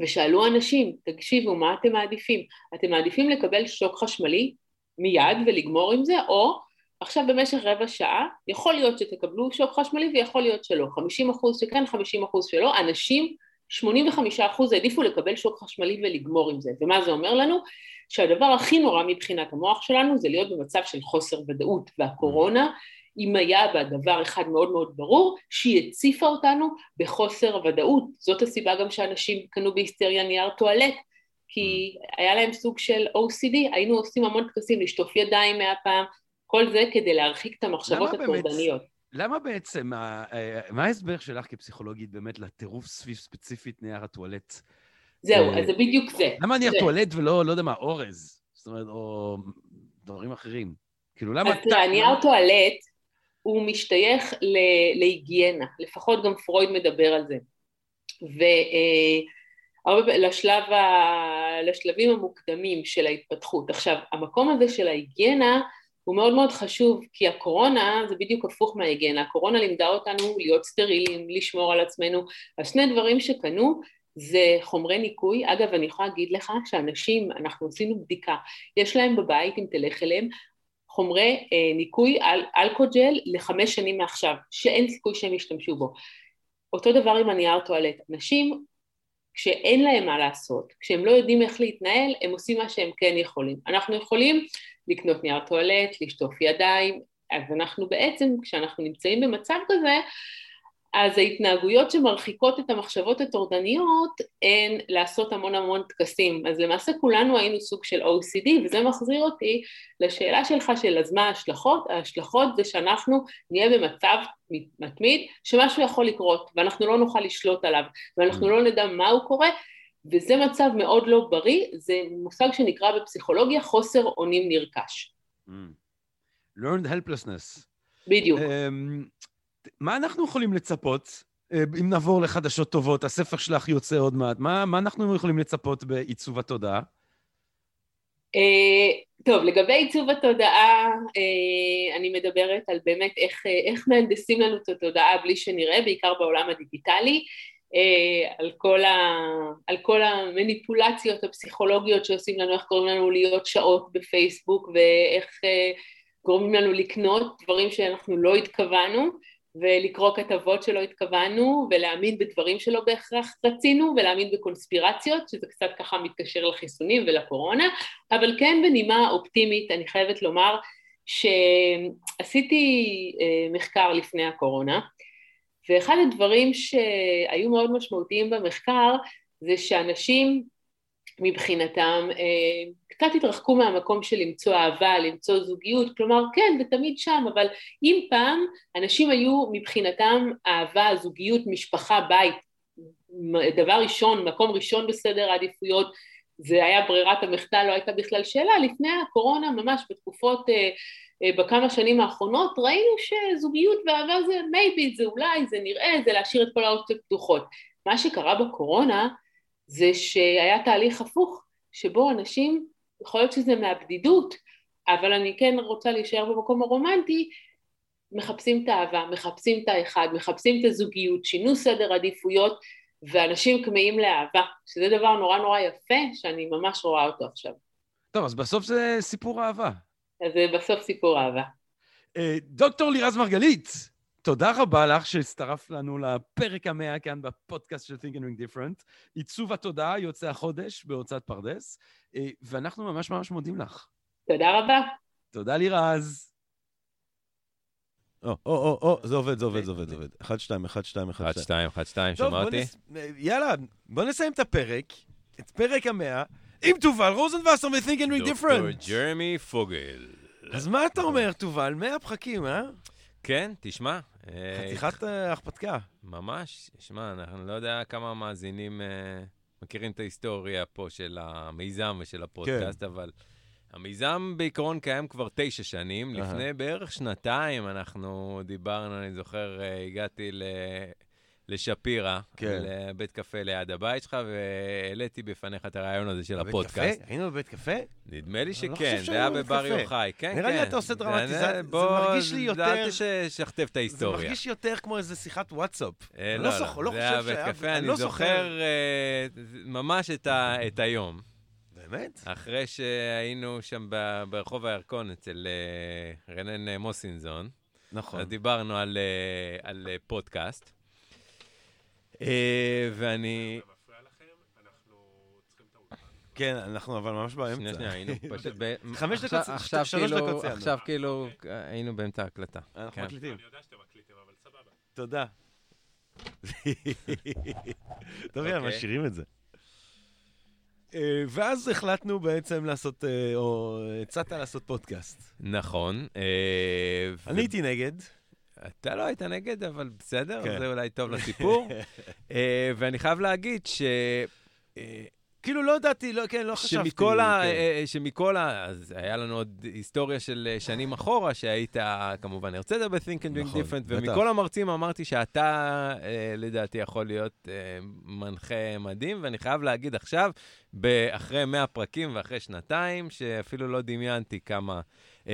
ושאלו אנשים, תקשיבו, מה אתם מעדיפים? אתם מעדיפים לקבל שוק חשמלי מיד ולגמור עם זה, או עכשיו במשך רבע שעה, יכול להיות שתקבלו שוק חשמלי ויכול להיות שלא, 50 אחוז שכן, 50 אחוז שלא, אנשים, 85 אחוז העדיפו לקבל שוק חשמלי ולגמור עם זה, ומה זה אומר לנו? שהדבר הכי נורא מבחינת המוח שלנו זה להיות במצב של חוסר ודאות, והקורונה אם היה בה דבר אחד מאוד מאוד ברור, שהיא הציפה אותנו בחוסר ודאות. זאת הסיבה גם שאנשים קנו בהיסטריה נייר טואלט, כי היה להם סוג של OCD, היינו עושים המון טקסים, לשטוף ידיים מאה פעם, כל זה כדי להרחיק את המחשבות הטורדניות. למה בעצם, מה ההסבר שלך כפסיכולוגית באמת לטירוף סביב ספציפית נייר הטואלט? זהו, אז זה בדיוק זה. למה נייר טואלט ולא, לא יודע מה, אורז? זאת אומרת, או דברים אחרים. כאילו, למה... אז תראה, נייר טואלט הוא משתייך להיגיינה, לפחות גם פרויד מדבר על זה. ולשלב אה. לשלבים המוקדמים של ההתפתחות. עכשיו, המקום הזה של ההיגיינה הוא מאוד מאוד חשוב, כי הקורונה זה בדיוק הפוך מההיגיינה. הקורונה לימדה אותנו להיות סטרילים, לשמור על עצמנו. אז שני דברים שקנו זה חומרי ניקוי. אגב, אני יכולה להגיד לך שאנשים, אנחנו עשינו בדיקה, יש להם בבית, אם תלך אליהם, חומרי אה, ניקוי על אלכוג'ל לחמש שנים מעכשיו, שאין סיכוי שהם ישתמשו בו. אותו דבר עם הנייר טואלט. אנשים, כשאין להם מה לעשות, כשהם לא יודעים איך להתנהל, הם עושים מה שהם כן יכולים. אנחנו יכולים לקנות נייר טואלט, לשטוף ידיים, אז אנחנו בעצם, כשאנחנו נמצאים במצב כזה, אז ההתנהגויות שמרחיקות את המחשבות הטורדניות הן לעשות המון המון טקסים. אז למעשה כולנו היינו סוג של OCD, וזה מחזיר אותי לשאלה שלך של אז מה ההשלכות? ההשלכות זה שאנחנו נהיה במצב מתמיד שמשהו יכול לקרות, ואנחנו לא נוכל לשלוט עליו, ואנחנו לא נדע מה הוא קורה, וזה מצב מאוד לא בריא, זה מושג שנקרא בפסיכולוגיה חוסר אונים נרכש. Mm. learned helplessness. בדיוק. Um, מה אנחנו יכולים לצפות, אה, אם נעבור לחדשות טובות, הספר שלך יוצא עוד מעט, מה, מה אנחנו יכולים לצפות בעיצוב התודעה? Uh, טוב, לגבי עיצוב התודעה, uh, אני מדברת על באמת איך, איך מהנדסים לנו את התודעה בלי שנראה, בעיקר בעולם הדיגיטלי, על, כל ה, על כל המניפולציות הפסיכולוגיות שעושים לנו, איך קוראים לנו להיות שעות בפייסבוק ואיך uh, גורמים לנו לקנות דברים שאנחנו לא התכוונו. ולקרוא כתבות שלא התכוונו, ולהאמין בדברים שלא בהכרח רצינו, ולהאמין בקונספירציות, שזה קצת ככה מתקשר לחיסונים ולקורונה, אבל כן בנימה אופטימית, אני חייבת לומר שעשיתי אה, מחקר לפני הקורונה, ואחד הדברים שהיו מאוד משמעותיים במחקר זה שאנשים מבחינתם אה, קצת התרחקו מהמקום של למצוא אהבה, למצוא זוגיות, כלומר כן זה תמיד שם, אבל אם פעם אנשים היו מבחינתם אהבה, זוגיות, משפחה, בית, דבר ראשון, מקום ראשון בסדר העדיפויות, זה היה ברירת המחדל, לא הייתה בכלל שאלה, לפני הקורונה ממש בתקופות, אה, בכמה שנים האחרונות, ראינו שזוגיות ואהבה זה מייבי, זה אולי, זה נראה, זה להשאיר את כל האופציות פתוחות. מה שקרה בקורונה זה שהיה תהליך הפוך, שבו אנשים, יכול להיות שזה מהבדידות, אבל אני כן רוצה להישאר במקום הרומנטי, מחפשים את האהבה, מחפשים את האחד, מחפשים את הזוגיות, שינו סדר עדיפויות, ואנשים כמהים לאהבה, שזה דבר נורא נורא יפה, שאני ממש רואה אותו עכשיו. טוב, אז בסוף זה סיפור אהבה. אז זה בסוף סיפור אהבה. אה, דוקטור לירז מרגלית, תודה רבה לך שהצטרפת לנו לפרק המאה כאן בפודקאסט של Think and Ring Different. עיצוב התודעה יוצא החודש בהוצאת פרדס, אה, ואנחנו ממש ממש מודים לך. תודה רבה. תודה לירז. או, או, או, או, זה עובד, זה עובד, זה עובד, זה עובד. 1, 2, 1, 2, 1, 2. 1, 2, 2, שומע אותי? יאללה, בוא נסיים את הפרק, את פרק המאה, עם תובל רוזנבסר ו-Think and Ring Different. דוקטור ג'רמי פוגל. אז מה אתה אומר, תובל? 100 פחקים, אה? כן, תשמע. חתיכת אה, הכפתקה. ממש. שמע, אני לא יודע כמה מאזינים אה, מכירים את ההיסטוריה פה של המיזם ושל הפודקאסט, כן. אבל המיזם בעיקרון קיים כבר תשע שנים. לפני בערך שנתיים אנחנו דיברנו, אני זוכר, אה, הגעתי ל... לשפירא, כן. לבית קפה ליד הבית שלך, והעליתי בפניך את הרעיון הזה של הפודקאסט. היינו בבית קפה? נדמה לי לא שכן, זה היה בבר יוחאי, כן, כן. נראה לי אתה עושה דרמטיזציה, זה מרגיש לי יותר... אל תשכתב את ההיסטוריה. זה מרגיש יותר כמו איזה שיחת וואטסאפ. אה, לא, לא, לא, זה היה בית קפה, אני זוכר אה, ממש את היום. באמת? אחרי שהיינו שם ברחוב הירקון אצל אה, רנן מוסינזון. נכון. אז דיברנו על, על פודקאסט. ואני... כן, אנחנו אבל ממש באמצע. שנייה, שנייה, היינו פשוט ב... חמש דקות, שלוש כאילו- דקות ציינו. עכשיו כאילו היינו באמצע ההקלטה. אנחנו כן. מקליטים. אני יודע שאתם מקליטים, אבל סבבה. תודה. טוב, יאללה, אוקיי. משאירים את זה. אה, ואז החלטנו בעצם לעשות, אה, או הצעת לעשות פודקאסט. נכון. אה, אני הייתי נגד. אתה לא היית נגד, אבל בסדר, כן. זה אולי טוב לסיפור. ואני חייב להגיד ש... כאילו לא ידעתי, לא, כן, לא חשבתי. שמכל ה... כן. אה, אה, שמכל ה... אז היה לנו עוד היסטוריה של אה, שנים אחורה, שהיית כמובן הרצדת ב-Think and Drink נכון, Different, ומכל המרצים אמרתי שאתה, לדעתי, יכול להיות מנחה מדהים, ואני חייב להגיד עכשיו, אחרי 100 פרקים ואחרי שנתיים, שאפילו לא דמיינתי כמה...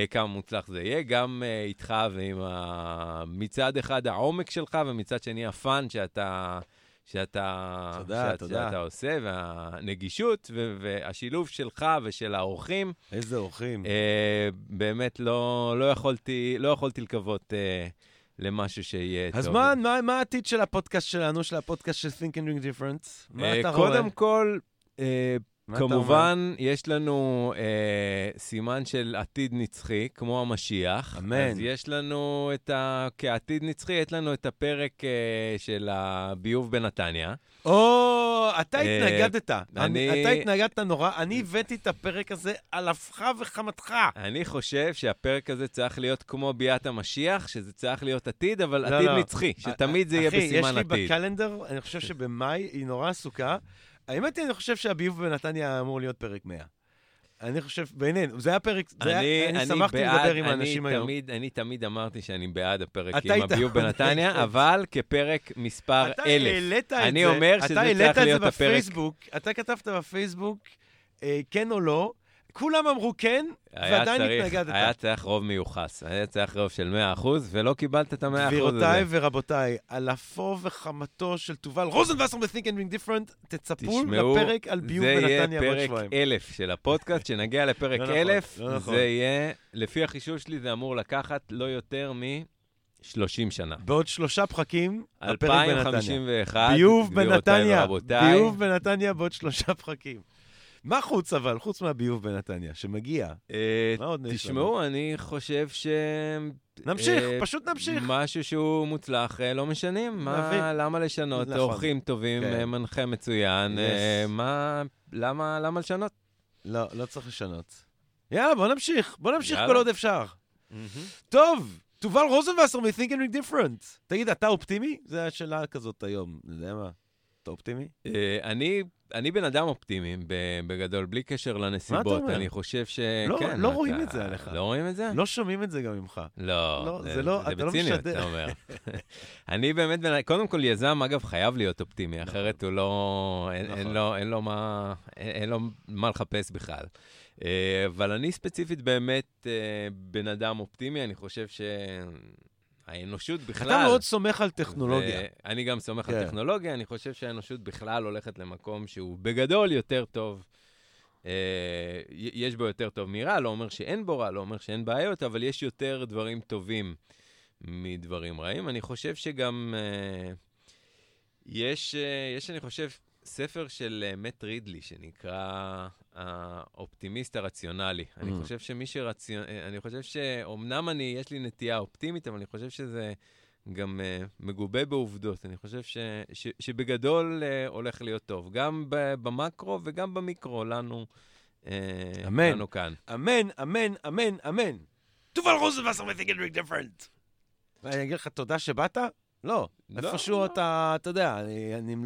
כמה מוצלח זה יהיה, גם uh, איתך ועם ה... מצד אחד העומק שלך, ומצד שני הפאן שאתה שאתה, תודה, שאת, תודה. שאתה עושה, והנגישות והשילוב שלך ושל האורחים. איזה אורחים. אה, באמת לא, לא, יכולתי, לא יכולתי לקוות אה, למשהו שיהיה אז טוב. אז מה, מה העתיד של הפודקאסט שלנו, של הפודקאסט של Think and Doing Difference? מה אה, אתה רואה? קודם כל, אה, כמובן, יש לנו אה, סימן של עתיד נצחי, כמו המשיח. אמן. אז יש לנו את ה... כעתיד נצחי, יש לנו את הפרק אה, של הביוב בנתניה. או, אתה אה, התנגדת. אני... אתה התנגדת נורא. אני הבאתי את הפרק הזה על אפך וחמתך. אני חושב שהפרק הזה צריך להיות כמו ביאת המשיח, שזה צריך להיות עתיד, אבל לא, עתיד לא. נצחי, שתמיד זה יהיה בסימן עתיד. אחי, יש לי בקלנדר, אני חושב שבמאי היא נורא עסוקה. האמת היא, אני חושב שהביוב בנתניה אמור להיות פרק 100. אני חושב, בינינו, זה היה פרק, זה אני, היה, אני, אני שמחתי בעד, לדבר עם האנשים היום. תמיד, אני תמיד אמרתי שאני בעד הפרק עם הביוב בנתניה, אבל כפרק מספר אתה אלף. העלית את אני זה, אומר שזה צריך להיות הפרק... אתה כתבת בפייסבוק, אה, כן או לא, כולם אמרו כן, ועדיין התנגדת. היה צריך רוב מיוחס, היה צריך רוב של 100%, ולא קיבלת את ה-100% הזה. גבירותיי ורבותיי, על אפו וחמתו של תובל רוזנבסר ב-Think and Being Different, תצפו לפרק על ביוב בנתניה בעוד שבועיים. זה יהיה פרק אלף של הפודקאסט, כשנגיע לפרק לא אלף, נכון, לא נכון. זה יהיה, לפי החישוב שלי, זה אמור לקחת לא יותר מ... 30 שנה. בעוד שלושה פרקים, הפרק בנתניה. 2051, ביוב בנתניה, ביוב בנתניה בעוד שלושה פרקים. מה חוץ אבל, חוץ מהביוב בנתניה, שמגיע? אה, מה עוד נשמע? תשמעו, אני חושב ש... נמשיך, אה, פשוט נמשיך. משהו שהוא מוצלח, אה, לא משנים. מה, למה לשנות? נכון. אורחים טובים, כן. מנחה מצוין. מה, למה, למה לשנות? לא, לא צריך לשנות. יאללה, בוא נמשיך. בוא נמשיך כל עוד אפשר. טוב, תובל רוזנבסר מ-Think and Different. תגיד, אתה אופטימי? זו השאלה כזאת היום, אתה יודע מה? אתה אופטימי? אני אני בן אדם אופטימי, בגדול, בלי קשר לנסיבות. מה אתה אומר? אני חושב ש... לא, כן, לא אתה... רואים את זה עליך. לא רואים את זה? לא שומעים את זה גם ממך. לא, לא זה, זה לא, זה אתה לא בציניות, לא משדר. אתה אומר. אני באמת. קודם כל, יזם, אגב, חייב להיות אופטימי, נכון. אחרת הוא לא... אין, נכון. אין, לו, אין, לו מה, אין, אין לו מה לחפש בכלל. אה, אבל אני ספציפית באמת אה, בן אדם אופטימי, אני חושב ש... האנושות בכלל... אתה מאוד סומך על טכנולוגיה. אני גם סומך כן. על טכנולוגיה, אני חושב שהאנושות בכלל הולכת למקום שהוא בגדול יותר טוב. אה, יש בו יותר טוב מרע, לא אומר שאין בו רע, לא אומר שאין בעיות, אבל יש יותר דברים טובים מדברים רעים. אני חושב שגם אה, יש, אה, יש, אני חושב, ספר של מט רידלי שנקרא האופטימיסט הרציונלי. Mm. אני חושב שמי שרציונ... אני חושב שאומנם אני, יש לי נטייה אופטימית, אבל אני חושב שזה גם uh, מגובה בעובדות. אני חושב ש... ש... שבגדול uh, הולך להיות טוב, גם במקרו וגם במיקרו, לנו, uh, אמן. לנו כאן. אמן, אמן, אמן, אמן. תובל רוזנבסר מתיקן ביג דיפרנט. ואני אגיד לך תודה שבאת, לא. לא איפשהו לא. אתה, אתה יודע,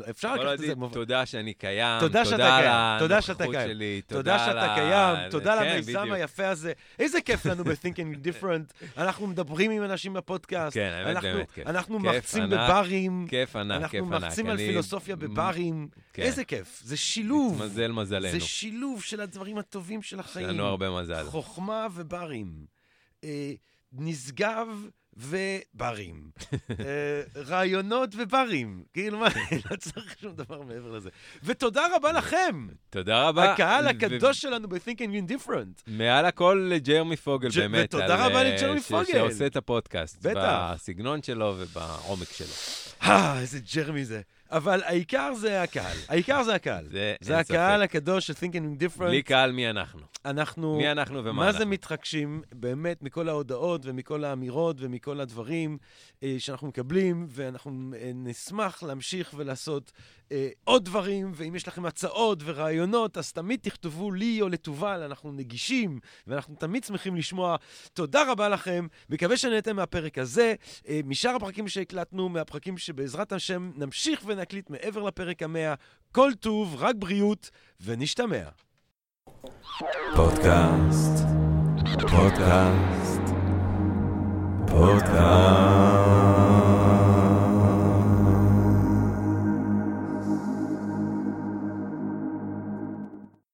אפשר לקחת את זה. תודה שאני קיים, תודה שאתה קיים, תודה שאתה קיים. תודה שאתה קיים, תודה כן, למיזם היפה הזה. איזה כיף לנו ב-Thinking Different. אנחנו מדברים עם אנשים בפודקאסט. אנחנו מרצים בברים. אנחנו מרצים על פילוסופיה בברים. כן. איזה כיף. זה שילוב. התמזל מזלנו. זה שילוב של הדברים הטובים של החיים. יש לנו הרבה מזל. חוכמה וברים. אה, נשגב. וברים. אה, רעיונות וברים. כאילו, מה, לא צריך שום דבר מעבר לזה. ותודה רבה לכם. תודה רבה. הקהל הקדוש שלנו ב-Thinking in Different. מעל הכל לג'רמי פוגל, באמת. ותודה רבה אה, לג'רמי פוגל. שעושה את הפודקאסט. בטח. בסגנון שלו ובעומק שלו. אה, איזה ג'רמי זה. אבל העיקר זה הקהל. העיקר זה הקהל. זה, זה הקהל ספק. הקדוש של Thinking Different. בלי קהל, מי אנחנו? אנחנו... מי אנחנו ומה מה אנחנו? זה מתחגשים, באמת, מכל ההודעות ומכל האמירות ומכל הדברים אה, שאנחנו מקבלים, ואנחנו אה, נשמח להמשיך ולעשות אה, עוד דברים, ואם יש לכם הצעות ורעיונות, אז תמיד תכתבו לי או לתובל, אנחנו נגישים, ואנחנו תמיד שמחים לשמוע. תודה רבה לכם, מקווה שנהנתם מהפרק הזה, אה, משאר הפרקים שהקלטנו, מהפרקים שבעזרת השם נמשיך ונקליט מעבר לפרק המאה. כל טוב, רק בריאות, ונשתמע. פודקאסט, פודקאסט, פודקאסט.